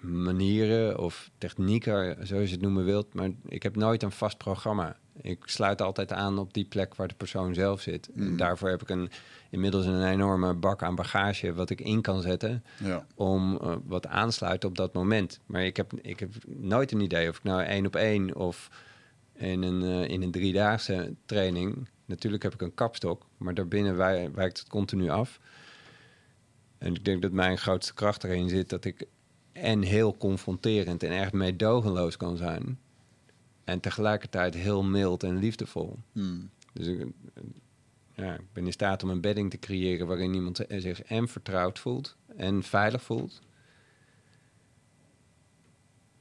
manieren of technieken, zoals je het noemen wilt. Maar ik heb nooit een vast programma. Ik sluit altijd aan op die plek waar de persoon zelf zit. En Mm. daarvoor heb ik een, inmiddels een enorme bak aan bagage wat ik in kan zetten Ja. om eh, wat aansluiten op dat moment. Maar ik heb, ik heb nooit een idee of ik nou één op één of in een, in een driedaagse training. Natuurlijk heb ik een kapstok, maar daarbinnen wij- wijkt het continu af. En ik denk dat mijn grootste kracht erin zit dat ik en heel confronterend en echt meedogenloos kan zijn. En tegelijkertijd heel mild en liefdevol. Hmm. Dus ik, ja, ik ben in staat om een bedding te creëren waarin iemand zi- zich en vertrouwd voelt en veilig voelt.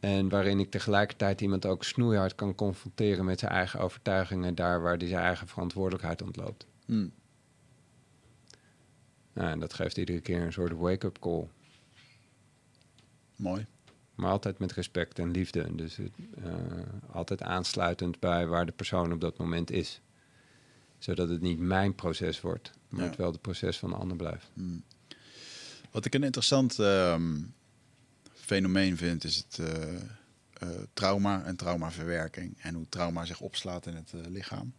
En waarin ik tegelijkertijd iemand ook snoeihard kan confronteren met zijn eigen overtuigingen, daar waar hij zijn eigen verantwoordelijkheid ontloopt. Hmm. Nou, en dat geeft iedere keer een soort wake-up call. Mooi. Maar altijd met respect en liefde. Dus het, eh, altijd aansluitend bij waar de persoon op dat moment is. Zodat het niet mijn proces wordt, maar Ja. het wel het proces van de ander blijft. Hmm. Wat ik een interessant ehm, fenomeen vind, is het eh, eh, trauma en traumaverwerking. En hoe trauma zich opslaat in het eh, lichaam.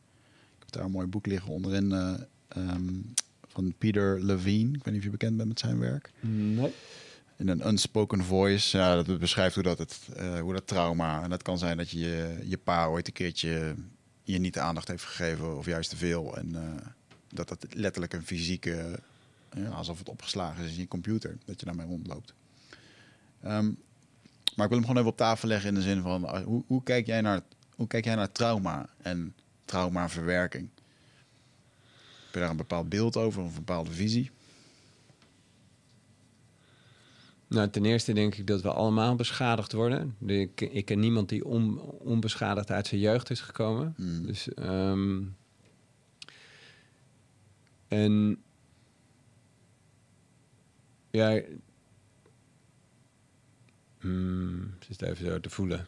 Ik heb daar een mooi boek liggen onderin eh, ehm, van Peter Levine. Ik weet niet of je bekend bent met zijn werk. Nee. In een unspoken voice. Ja, dat beschrijft hoe dat, het, hoe dat trauma. En dat kan zijn dat je je, pa ooit een keertje je niet de aandacht heeft gegeven. Of juist te veel. En dat dat letterlijk een fysieke. ja, alsof het opgeslagen is in je computer. Dat je daarmee rondloopt. Ehm, maar ik wil hem gewoon even op tafel leggen in de zin van. ah, hoe, hoe, kijk, jij naar, hoe kijk jij naar trauma en traumaverwerking? Heb je daar een bepaald beeld over of een bepaalde visie? Nou, ten eerste denk ik dat we allemaal beschadigd worden. De- Ik, ik ken niemand die on, onbeschadigd uit zijn jeugd is gekomen. Hmm. Dus, ehm, en ja, hmm, het is het even zo te voelen.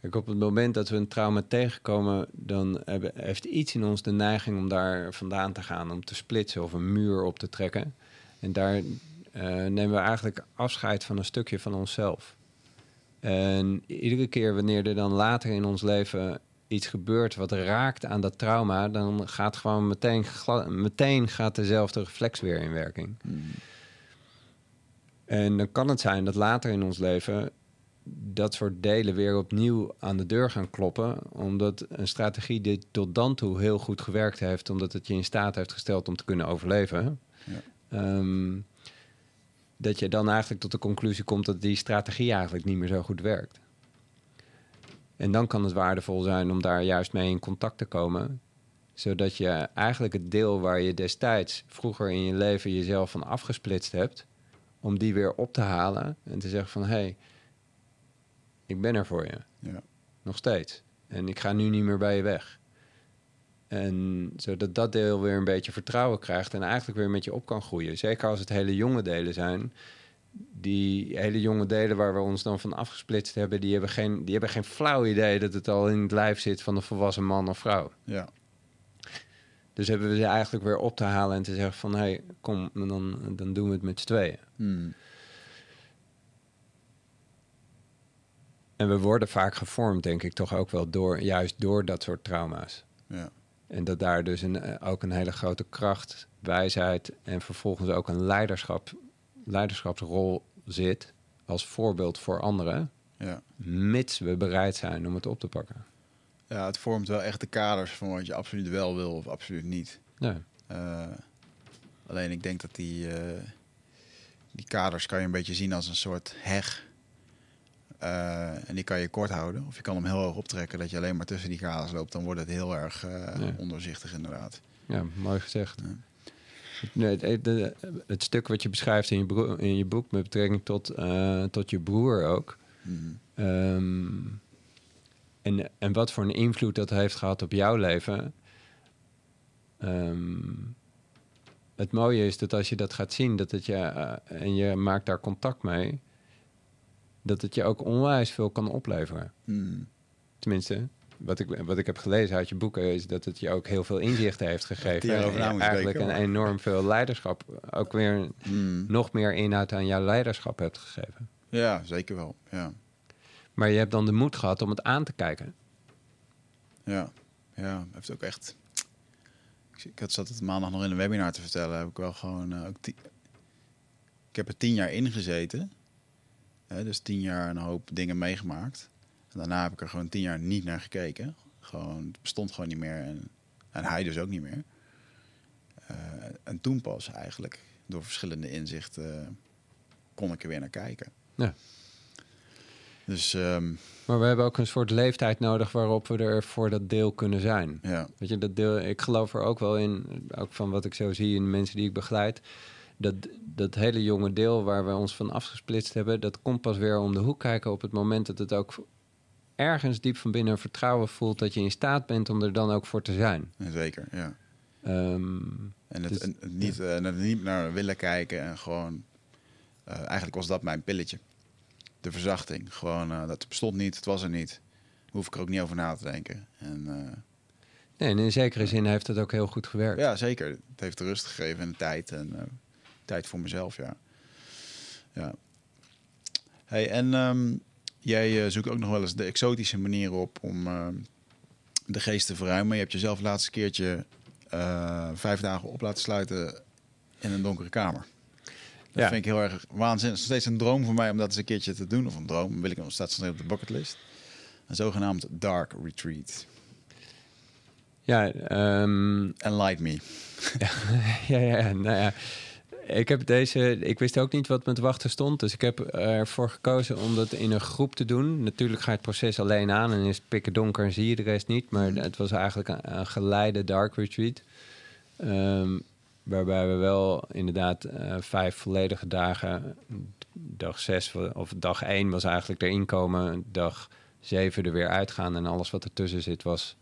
Kijk, op het moment dat we een trauma tegenkomen, dan hebben, heeft iets in ons de neiging om daar vandaan te gaan, om te splitsen of een muur op te trekken. En daar eh, nemen we eigenlijk afscheid van een stukje van onszelf. En iedere keer wanneer er dan later in ons leven iets gebeurt wat raakt aan dat trauma, dan gaat gewoon meteen, meteen gaat dezelfde reflex weer in werking. En dan kan het zijn dat later in ons leven dat soort delen weer opnieuw aan de deur gaan kloppen. Omdat een strategie die tot dan toe heel goed gewerkt heeft, omdat het je in staat heeft gesteld om te kunnen overleven. Ja. ehm, dat je dan eigenlijk tot de conclusie komt dat die strategie eigenlijk niet meer zo goed werkt. En dan kan het waardevol zijn om daar juist mee in contact te komen. Zodat je eigenlijk het deel waar je destijds vroeger in je leven jezelf van afgesplitst hebt, om die weer op te halen en te zeggen van hé, hey, ik ben er voor je. Ja. Nog steeds. En ik ga nu niet meer bij je weg. En zodat dat deel weer een beetje vertrouwen krijgt en eigenlijk weer met je op kan groeien. Zeker als het hele jonge delen zijn. Die hele jonge delen waar we ons dan van afgesplitst hebben, die hebben geen, die hebben geen flauw idee dat het al in het lijf zit van een volwassen man of vrouw. Ja. Dus hebben we ze eigenlijk weer op te halen en te zeggen van hé, hey, kom, dan, dan doen we het met z'n tweeën. Hmm. En we worden vaak gevormd, denk ik, toch ook wel door, juist door dat soort trauma's. Ja. En dat daar dus een, eh, ook een hele grote kracht, wijsheid en vervolgens ook een leiderschap, leiderschapsrol zit als voorbeeld voor anderen, Ja. mits we bereid zijn om het op te pakken. Ja, het vormt wel echt de kaders van wat je absoluut wel wil of absoluut niet. Ja, Eh, alleen ik denk dat die, eh, die kaders kan je een beetje zien als een soort heg. Eh, en die kan je kort houden. Of je kan hem heel hoog optrekken dat je alleen maar tussen die kaders loopt. Dan wordt het heel erg ondoorzichtig inderdaad. ja mooi gezegd. Ja. Nee, het, het, de- het stuk wat je beschrijft in je, broer- in je boek met betrekking tot, tot je broer ook. Ehm, en, en wat voor een invloed dat heeft gehad op jouw leven. Ehm, het mooie is dat als je dat gaat zien dat het je, eh, en je maakt daar contact mee, dat het je ook onwijs veel kan opleveren. Mhm. Tenminste, wat ik, wat ik heb gelezen uit je boeken is dat het je ook heel veel inzichten heeft gegeven. En eigenlijk een enorm veel leiderschap, ook weer Mhm. nog meer inhoud aan jouw leiderschap hebt gegeven. Ja, zeker wel. Ja. Maar je hebt dan de moed gehad om het aan te kijken. Ja, ja, heeft ook echt. Ik, had zat het maandag nog in een webinar te vertellen. Heb ik wel gewoon eh, ook. Ik heb er tien jaar in gezeten. Hè, dus tien jaar een hoop dingen meegemaakt. En daarna heb ik er gewoon tien jaar niet naar gekeken. Gewoon, het bestond gewoon niet meer. En, en hij dus ook niet meer. Eh, en toen pas eigenlijk, door verschillende inzichten, eh, kon ik er weer naar kijken. Ja. Dus ehm, Maar we hebben ook een soort leeftijd nodig waarop we er voor dat deel kunnen zijn. ja, Weet je, dat deel, ik geloof er ook wel in, ook van wat ik zo zie in de mensen die ik begeleid. Dat, dat hele jonge deel waar we ons van afgesplitst hebben, dat komt pas weer om de hoek kijken op het moment dat het ook ergens diep van binnen vertrouwen voelt dat je in staat bent om er dan ook voor te zijn. zeker. Ja. Ehm, En het, Dus- en het niet, eh, naar- niet naar willen kijken en gewoon... eh, eigenlijk was dat mijn pilletje. De verzachting. Gewoon, eh, dat bestond niet, het was er niet. Hoef ik er ook niet over na te denken. En, eh, nee, en in zekere zin heeft het ook heel goed gewerkt. ja, zeker. Het heeft rust gegeven en tijd. En eh, tijd voor mezelf, ja. ja. Hey, en ehm, jij zoekt ook nog wel eens de exotische manieren op om de geest te verruimen. Je hebt jezelf laatste keertje vijf dagen op laten sluiten in een donkere kamer. Dat Ja. vind ik heel erg waanzinnig. Het is nog steeds een droom voor mij om dat eens een keertje te doen. Of een droom, wil ik nog staat op de bucketlist. Een zogenaamd dark retreat. Ja, ehm, Enlight me. ja, ja, nou ja. Ik heb deze. Ik wist ook niet wat me te wachten stond. Dus ik heb ervoor gekozen om dat in een groep te doen. Natuurlijk ga je het proces alleen aan en is het pikken donker en zie je de rest niet. Maar het was eigenlijk een, een geleide dark retreat. Ehm, waarbij we wel inderdaad eh, vijf volledige dagen. Dag zes of dag één was eigenlijk erin komen. Dag zeven er weer uitgaan. En alles wat ertussen zit was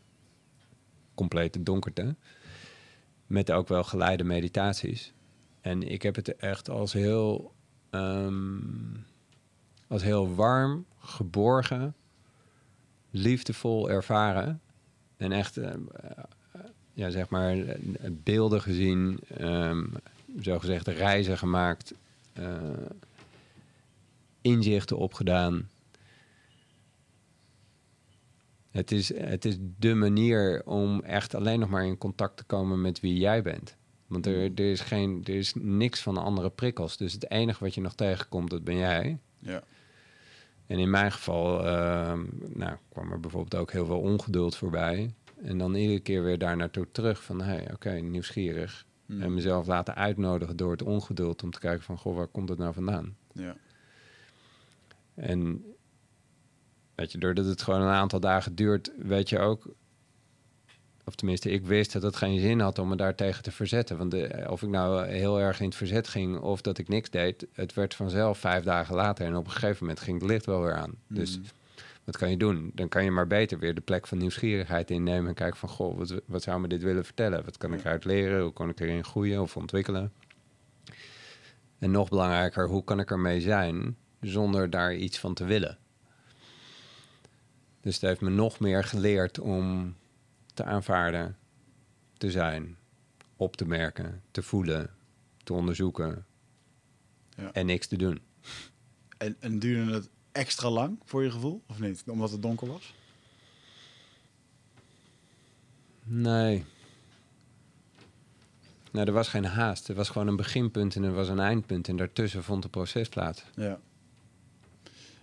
complete donkerte. Met ook wel geleide meditaties. En ik heb het echt als heel, ehm, als heel warm, geborgen, liefdevol ervaren. En echt, eh, ja, zeg maar, beelden gezien, ehm zogezegd reizen gemaakt, eh, inzichten opgedaan. Het is, het is de manier om echt alleen nog maar in contact te komen met wie jij bent. Want er, er, is geen, er is niks van andere prikkels. Dus het enige wat je nog tegenkomt, dat ben jij. Ja. En in mijn geval ehm, nou, kwam er bijvoorbeeld ook heel veel ongeduld voorbij. En dan iedere keer weer daar naartoe terug van, hey, oké, nieuwsgierig. Mm. En mezelf laten uitnodigen door het ongeduld om te kijken van, goh, waar komt het nou vandaan? Ja. En weet je, doordat het gewoon een aantal dagen duurt, weet je ook, of tenminste, ik wist dat het geen zin had om me daartegen te verzetten. Want de, of ik nou heel erg in het verzet ging of dat ik niks deed, het werd vanzelf vijf dagen later en op een gegeven moment ging het licht wel weer aan. Dus Mm. Wat kan je doen? Dan kan je maar beter weer de plek van nieuwsgierigheid innemen en kijken van, goh, wat, wat zou me dit willen vertellen? Wat kan ik eruit leren? Hoe kan ik erin groeien of ontwikkelen? En nog belangrijker, hoe kan ik ermee zijn zonder daar iets van te willen? Dus het heeft me nog meer geleerd om te aanvaarden, te zijn, op te merken, te voelen, te onderzoeken Ja. en niks te doen. En, en duurde het extra lang voor je gevoel, of niet? Omdat het donker was? Nee. Nou, er was geen haast. Er was gewoon een beginpunt en er was een eindpunt. En daartussen vond het proces plaats. Ja.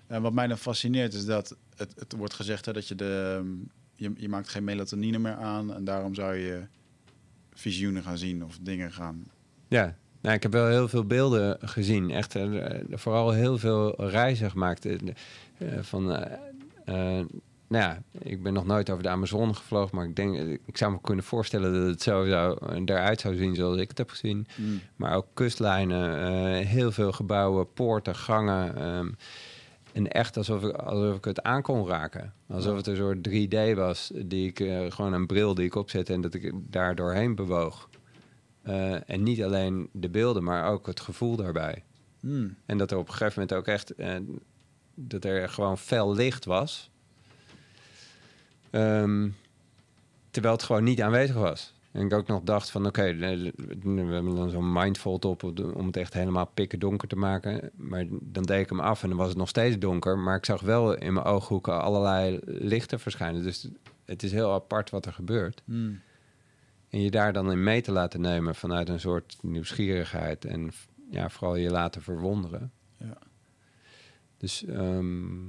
En wat mij dan fascineert is dat het, het wordt gezegd hè, dat je de ehm, je, je maakt geen melatonine meer aan en daarom zou je visioenen gaan zien of dingen gaan. Ja, nou, ik heb wel heel veel beelden gezien. Echt, eh, vooral heel veel reizen gemaakt. Eh, eh, van, eh, eh, nou ja, ik ben nog nooit over de Amazone gevlogen, maar ik denk, ik zou me kunnen voorstellen dat het zo zou, eruit zou zien zoals ik het heb gezien. Maar ook kustlijnen, eh, heel veel gebouwen, poorten, gangen. ehm, en echt alsof ik, alsof ik het aan kon raken. Alsof het een soort 3D was, die ik eh, gewoon een bril die ik opzette en dat ik daar doorheen bewoog. Eh, en niet alleen de beelden, maar ook het gevoel daarbij. Hmm. En dat er op een gegeven moment ook echt eh, dat er gewoon fel licht was. Ehm, terwijl het gewoon niet aanwezig was. En ik ook nog dacht van oké, we hebben dan zo'n mindful op om het echt helemaal pikken donker te maken. Maar dan deed ik hem af en dan was het nog steeds donker. Maar ik zag wel in mijn ooghoeken allerlei lichten verschijnen. Dus het is heel apart wat er gebeurt. Hmm. En je daar dan in mee te laten nemen vanuit een soort nieuwsgierigheid. En ja, vooral je laten verwonderen. Ja. Dus ehm,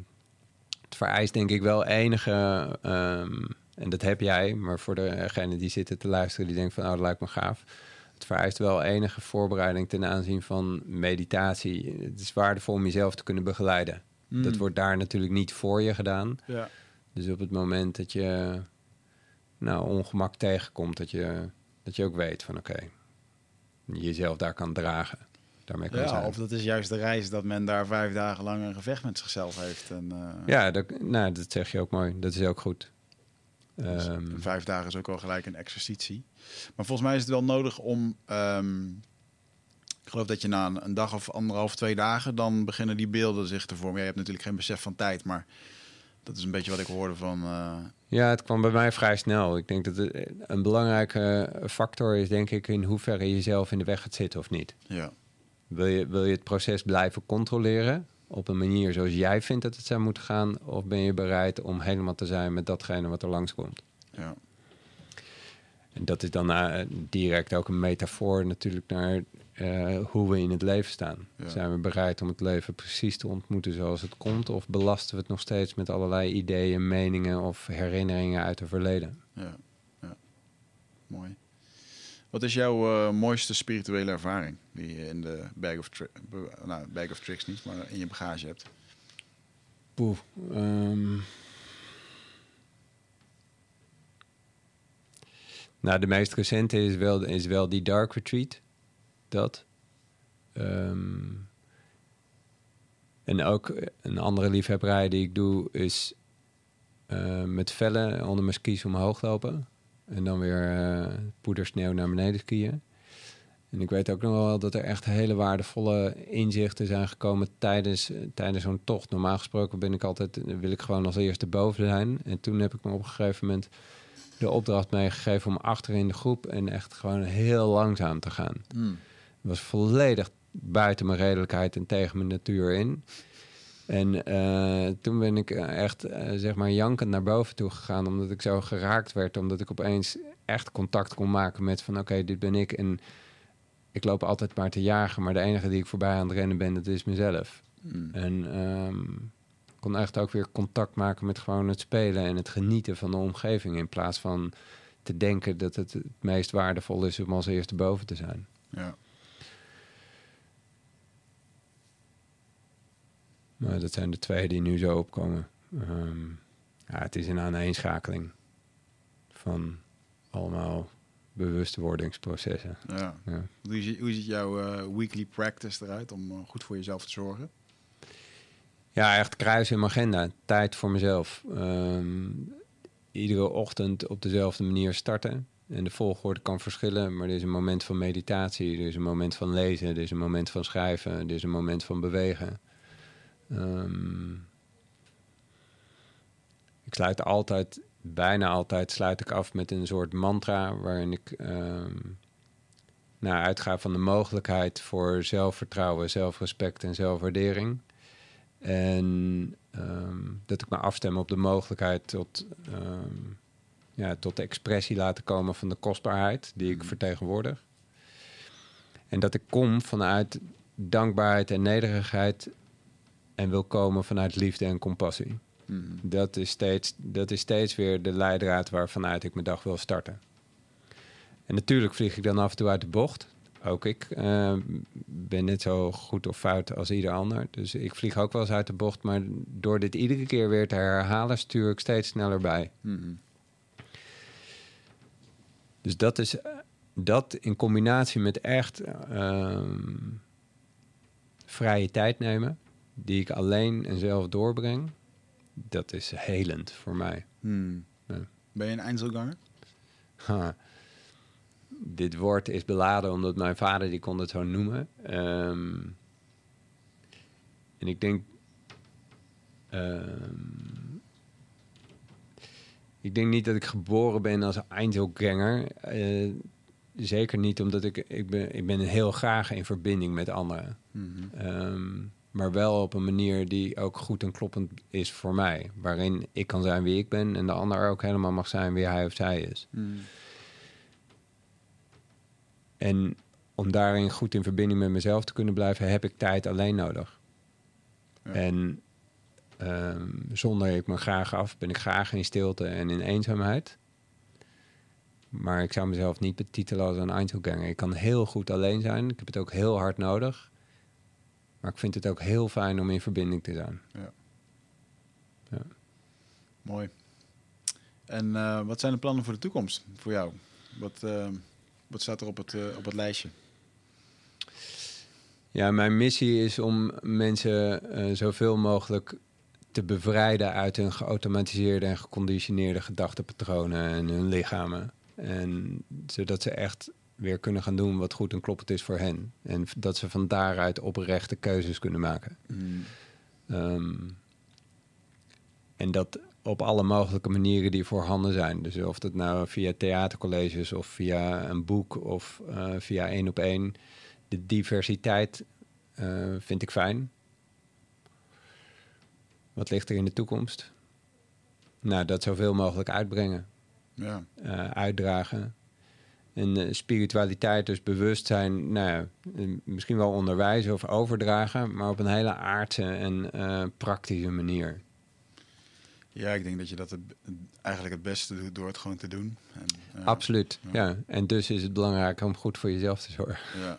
het vereist denk ik wel enige, ehm, en dat heb jij, maar voor degene die zitten te luisteren, die denken van, oh, dat lijkt me gaaf. Het vereist wel enige voorbereiding ten aanzien van meditatie. Het is waardevol om jezelf te kunnen begeleiden. Dat wordt daar natuurlijk niet voor je gedaan. Ja. Dus op het moment dat je nou, ongemak tegenkomt, dat je, dat je ook weet van oké, je jezelf daar kan dragen. Daarmee kan ja, zijn. of dat is juist de reis dat men daar vijf dagen lang een gevecht met zichzelf heeft. En, eh, Ja, dat, nou, dat zeg je ook mooi. Dat is ook goed. dus Ehm, vijf dagen is ook al gelijk een exercitie. Maar volgens mij is het wel nodig om. ehm, ik geloof dat je na een, een dag of anderhalf, twee dagen, dan beginnen die beelden zich te vormen. Ja, je hebt natuurlijk geen besef van tijd, maar dat is een beetje wat ik hoorde van. eh, ja, het kwam bij mij vrij snel. Ik denk dat het een belangrijke factor is, denk ik, in hoeverre je jezelf in de weg gaat zitten of niet. ja. Wil je, wil je het proces blijven controleren op een manier zoals jij vindt dat het zou moeten gaan? Of ben je bereid om helemaal te zijn met datgene wat er langskomt? ja. En dat is dan eh, direct ook een metafoor natuurlijk naar eh, hoe we in het leven staan. Ja. Zijn we bereid om het leven precies te ontmoeten zoals het komt? Of belasten we het nog steeds met allerlei ideeën, meningen of herinneringen uit het verleden? Ja, ja. Mooi. Wat is jouw eh, mooiste spirituele ervaring die je in de bag of, nou, bag of tricks niet, maar in je bagage hebt? Poeh. ehm. Nou, de meest recente is wel, is wel die Dark Retreat. Dat. Ehm. en ook een andere liefhebberij die ik doe is eh, met vellen onder mijn skis omhoog lopen. En dan weer eh poedersneeuw naar beneden skiën. En ik weet ook nog wel dat er echt hele waardevolle inzichten zijn gekomen tijdens, tijdens zo'n tocht. Normaal gesproken ben ik altijd, wil ik gewoon als eerste boven zijn. En toen heb ik me op een gegeven moment de opdracht meegegeven om achter in de groep en echt gewoon heel langzaam te gaan. Hmm. Was volledig buiten mijn redelijkheid en tegen mijn natuur in. En eh, toen ben ik eh, echt, eh, zeg maar, jankend naar boven toe gegaan. Omdat ik zo geraakt werd. Omdat ik opeens echt contact kon maken met van... oké, dit ben ik. En ik loop altijd maar te jagen. Maar de enige die ik voorbij aan het rennen ben, dat is mezelf. Mm. En ik kon echt ook weer contact maken met gewoon het spelen... en het genieten van de omgeving. In plaats van te denken dat het het meest waardevol is om als eerste boven te zijn. Ja. Maar dat zijn de twee die nu zo opkomen. Ehm, ja, het is een aaneenschakeling van allemaal bewustwordingsprocessen. Ja. Ja. Hoe, ziet, hoe ziet jouw eh, weekly practice eruit om eh, goed voor jezelf te zorgen? Ja, echt kruis in mijn agenda. Tijd voor mezelf. Ehm, iedere ochtend op dezelfde manier starten. En de volgorde kan verschillen, maar er is een moment van meditatie, er is een moment van lezen, er is een moment van schrijven, er is een moment van bewegen. Ehm, ik sluit altijd, bijna altijd, sluit ik af met een soort mantra waarin ik nou, uitga van de mogelijkheid voor zelfvertrouwen, zelfrespect en zelfwaardering. En ehm, dat ik me afstem op de mogelijkheid tot, ja, tot de expressie laten komen van de kostbaarheid die ik vertegenwoordig. En dat ik kom vanuit dankbaarheid en nederigheid en wil komen vanuit liefde en compassie. Mm. Dat is, steeds, dat is steeds weer de leidraad waarvanuit ik mijn dag wil starten. En natuurlijk vlieg ik dan af en toe uit de bocht. Ook ik eh, ben net zo goed of fout als ieder ander. Dus ik vlieg ook wel eens uit de bocht. Maar door dit iedere keer weer te herhalen, stuur ik steeds sneller bij. Mhm. Dus dat is dat in combinatie met echt ehm, vrije tijd nemen, die ik alleen en zelf doorbreng, dat is helend voor mij. Hmm. Ja. Ben je een Einzelganger? Ha. Dit woord is beladen omdat mijn vader die kon het zo noemen. Ehm, en ik denk. ehm, ik denk niet dat ik geboren ben als Einzelganger. Eh, zeker niet omdat ik. Ik ben, ik ben heel graag in verbinding met anderen. Ehm, maar wel op een manier die ook goed en kloppend is voor mij. Waarin ik kan zijn wie ik ben en de ander ook helemaal mag zijn wie hij of zij is. Mhm. En om daarin goed in verbinding met mezelf te kunnen blijven, heb ik tijd alleen nodig. Ja. En ehm, zonder ik me graag af, ben ik graag in stilte en in eenzaamheid. Maar ik zou mezelf niet betitelen als een Einzelganger. Ik kan heel goed alleen zijn. Ik heb het ook heel hard nodig. Maar ik vind het ook heel fijn om in verbinding te zijn. Mooi. En eh, wat zijn de plannen voor de toekomst voor jou? Wat, eh, wat staat er op het, eh, op het lijstje? Ja, mijn missie is om mensen zoveel mogelijk te bevrijden uit hun geautomatiseerde en geconditioneerde gedachtepatronen en hun lichamen. En zodat ze echt weer kunnen gaan doen wat goed en kloppend is voor hen. En dat ze van daaruit oprechte keuzes kunnen maken. Hmm. Ehm, en dat op alle mogelijke manieren die voorhanden zijn. Dus of dat nou via theatercolleges of via een boek of eh, via één op één. De diversiteit eh, vind ik fijn. Wat ligt er in de toekomst? Nou, dat zoveel mogelijk uitbrengen, Ja. eh, uitdragen. En eh, spiritualiteit, dus bewustzijn, nou, ja, eh, misschien wel onderwijzen of overdragen, maar op een hele aardse en eh, praktische manier. ja, ik denk dat je dat het, eigenlijk het beste doet door het gewoon te doen. En, Absoluut, Ja. ja. En dus is het belangrijk om goed voor jezelf te zorgen. Ja,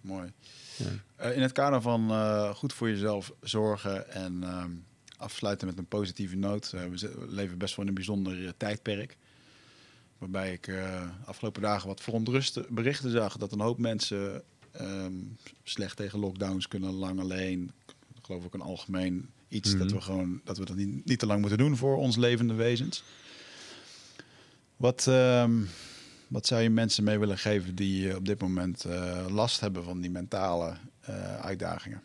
mooi. Ja. In het kader van goed voor jezelf zorgen en ehm, afsluiten met een positieve noot. we, leven best wel in een bijzonder tijdperk. Waarbij ik eh, afgelopen dagen wat verontruste berichten zag dat een hoop mensen ehm, slecht tegen lockdowns kunnen, lang alleen. Ik geloof ook een algemeen iets Mhm. dat we gewoon dat we dat niet, niet te lang moeten doen voor ons levende wezens. Wat, ehm, wat zou je mensen mee willen geven die eh, op dit moment eh, last hebben van die mentale eh, uitdagingen?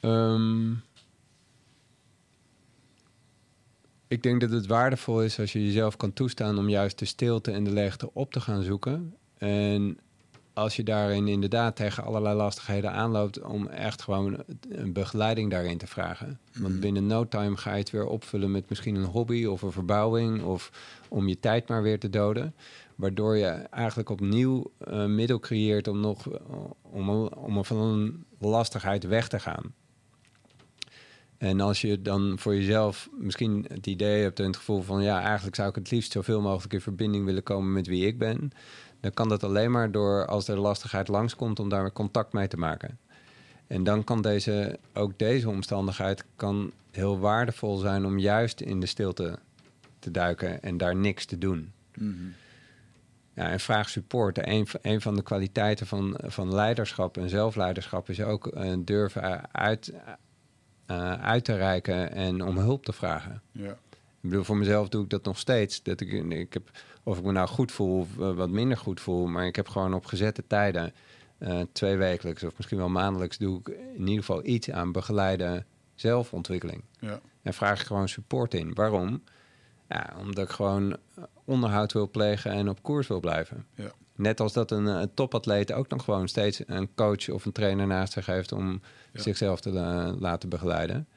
Ehm, ik denk dat het waardevol is als je jezelf kan toestaan om juist de stilte en de leegte op te gaan zoeken. En als je daarin inderdaad tegen allerlei lastigheden aanloopt, om echt gewoon een begeleiding daarin te vragen. Want Mhm. binnen no time ga je het weer opvullen met misschien een hobby of een verbouwing of om je tijd maar weer te doden. Waardoor je eigenlijk opnieuw een middel creëert om nog eh, om, om van een lastigheid weg te gaan. En als je dan voor jezelf misschien het idee hebt en het gevoel van ja, eigenlijk zou ik het liefst zoveel mogelijk in verbinding willen komen met wie ik ben, dan kan dat alleen maar door als er lastigheid langskomt om daar contact mee te maken. En dan kan deze, ook deze omstandigheid kan heel waardevol zijn om juist in de stilte te duiken en daar niks te doen. Mhm. Ja, en vraag support. Een, een van de kwaliteiten van, van leiderschap en zelfleiderschap is ook eh, durven uit, eh, uit te reiken en om hulp te vragen. Ja. Ik bedoel, voor mezelf doe ik dat nog steeds. Dat ik, ik heb, of ik me nou goed voel of eh, wat minder goed voel, maar ik heb gewoon op gezette tijden, eh twee wekelijks of misschien wel maandelijks, doe ik in ieder geval iets aan begeleide zelfontwikkeling. Ja. En vraag ik gewoon support in. Waarom? Ja, omdat ik gewoon onderhoud wil plegen en op koers wil blijven. Ja. Net als dat een, eh, topatleet ook nog gewoon steeds een coach of een trainer naast zich heeft om Ja. zichzelf te la- laten begeleiden.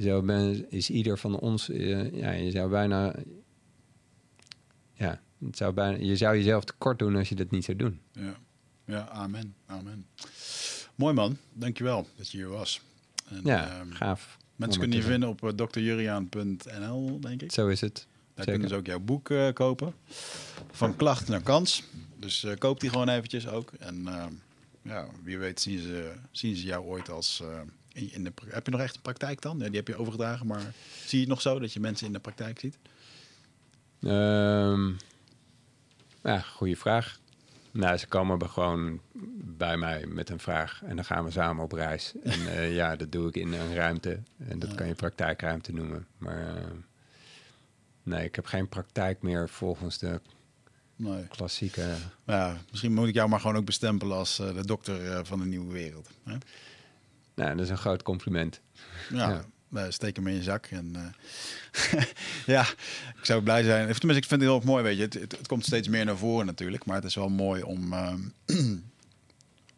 Zo ben, is ieder van ons, eh, ja, je zou bijna, ja, het zou bijna, je zou jezelf tekort doen als je dat niet zou doen. Ja. ja, amen. Amen. Mooi man, dankjewel dat je hier was. En, Ja, ehm, gaaf. mensen kunnen je vinden op uh, drjuriaan.nl, denk ik. Zo is het. Daar zeker. kunnen ze ook jouw boek eh, kopen. Van klacht naar kans. Dus eh, koop die gewoon eventjes ook. En ehm, ja, wie weet zien ze, zien ze jou ooit als... eh, in, in de, heb je nog echt een praktijk dan? Ja, die heb je overgedragen, maar zie je het nog zo dat je mensen in de praktijk ziet? Ehm, ja, goede vraag. Nou, ze komen gewoon bij mij met een vraag en dan gaan we samen op reis. En eh, ja, dat doe ik in een ruimte en dat kan je praktijkruimte noemen. Maar eh, nee, ik heb geen praktijk meer volgens de Nee. klassieke... Ja, misschien moet ik jou maar gewoon ook bestempelen als eh, de dokter eh, van de nieuwe wereld. Hè? Nou, dat is een groot compliment. Ja, Ja. steek hem in je zak. En, eh, ja, ik zou blij zijn. Of Tenminste, ik vind het heel erg mooi, weet je. Het, het, het komt steeds meer naar voren natuurlijk. Maar het is wel mooi om... ehm,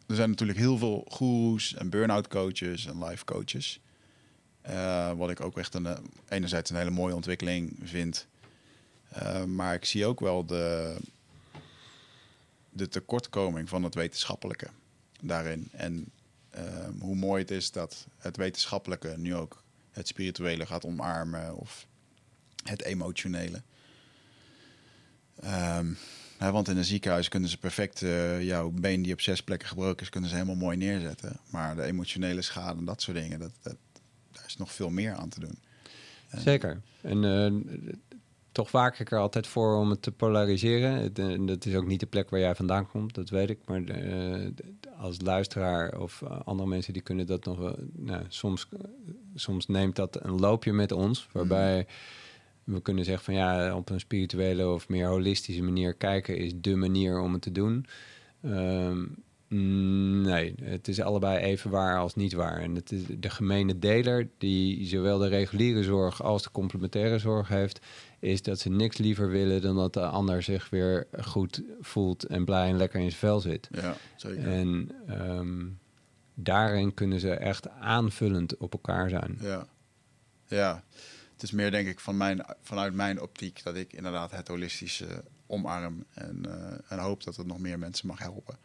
er zijn natuurlijk heel veel goeroes en burn-out coaches en life coaches. Eh, wat ik ook echt een, eh, enerzijds een hele mooie ontwikkeling vind. Eh, maar ik zie ook wel de, de tekortkoming van het wetenschappelijke daarin. En ehm, hoe mooi het is dat het wetenschappelijke nu ook het spirituele gaat omarmen of het emotionele. Ehm, want in een ziekenhuis kunnen ze perfect jouw been die op zes plekken gebroken is, kunnen ze helemaal mooi neerzetten. Maar de emotionele schade en dat soort dingen, dat, dat, daar is nog veel meer aan te doen. En- Zeker. En eh, toch waak ik er altijd voor om het te polariseren. Het, eh, dat is ook niet de plek waar jij vandaan komt, dat weet ik. Maar eh, als luisteraar of eh, andere mensen die kunnen dat nog wel... Nou, soms, soms neemt dat een loopje met ons, waarbij... We kunnen zeggen van ja, op een spirituele of meer holistische manier kijken is de manier om het te doen. Ehm, nee, het is allebei even waar als niet waar. En het is de gemene deler die zowel de reguliere zorg als de complementaire zorg heeft, is dat ze niks liever willen dan dat de ander zich weer goed voelt en blij en lekker in zijn vel zit. Ja, zeker. En ehm, daarin kunnen ze echt aanvullend op elkaar zijn. Ja. ja, het is meer denk ik van mijn, vanuit mijn optiek dat ik inderdaad het holistische omarm en, eh, en hoop dat het nog meer mensen mag helpen.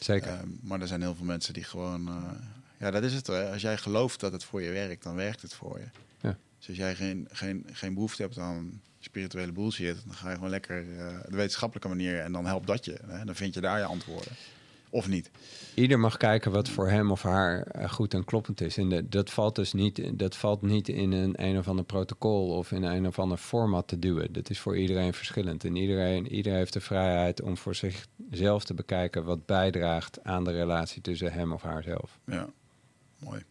Zeker. Ehm, maar er zijn heel veel mensen die gewoon, eh, ja, dat is het. Hè. Als jij gelooft dat het voor je werkt, dan werkt het voor je. Ja. Dus als jij geen, geen, geen behoefte hebt aan spirituele bullshit, dan ga je gewoon lekker eh, de wetenschappelijke manier en dan helpt dat je. Hè. Dan vind je daar je antwoorden. Of niet. Ieder mag kijken wat voor hem of haar eh, goed en kloppend is. En de- dat valt dus niet, dat valt niet in een een of ander protocol of in een of ander format te duwen. Dat is voor iedereen verschillend. En iedereen, iedereen heeft de vrijheid om voor zichzelf te bekijken wat bijdraagt aan de relatie tussen hem of haarzelf. Ja, mooi.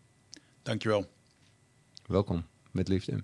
Dankjewel. Welkom, met liefde.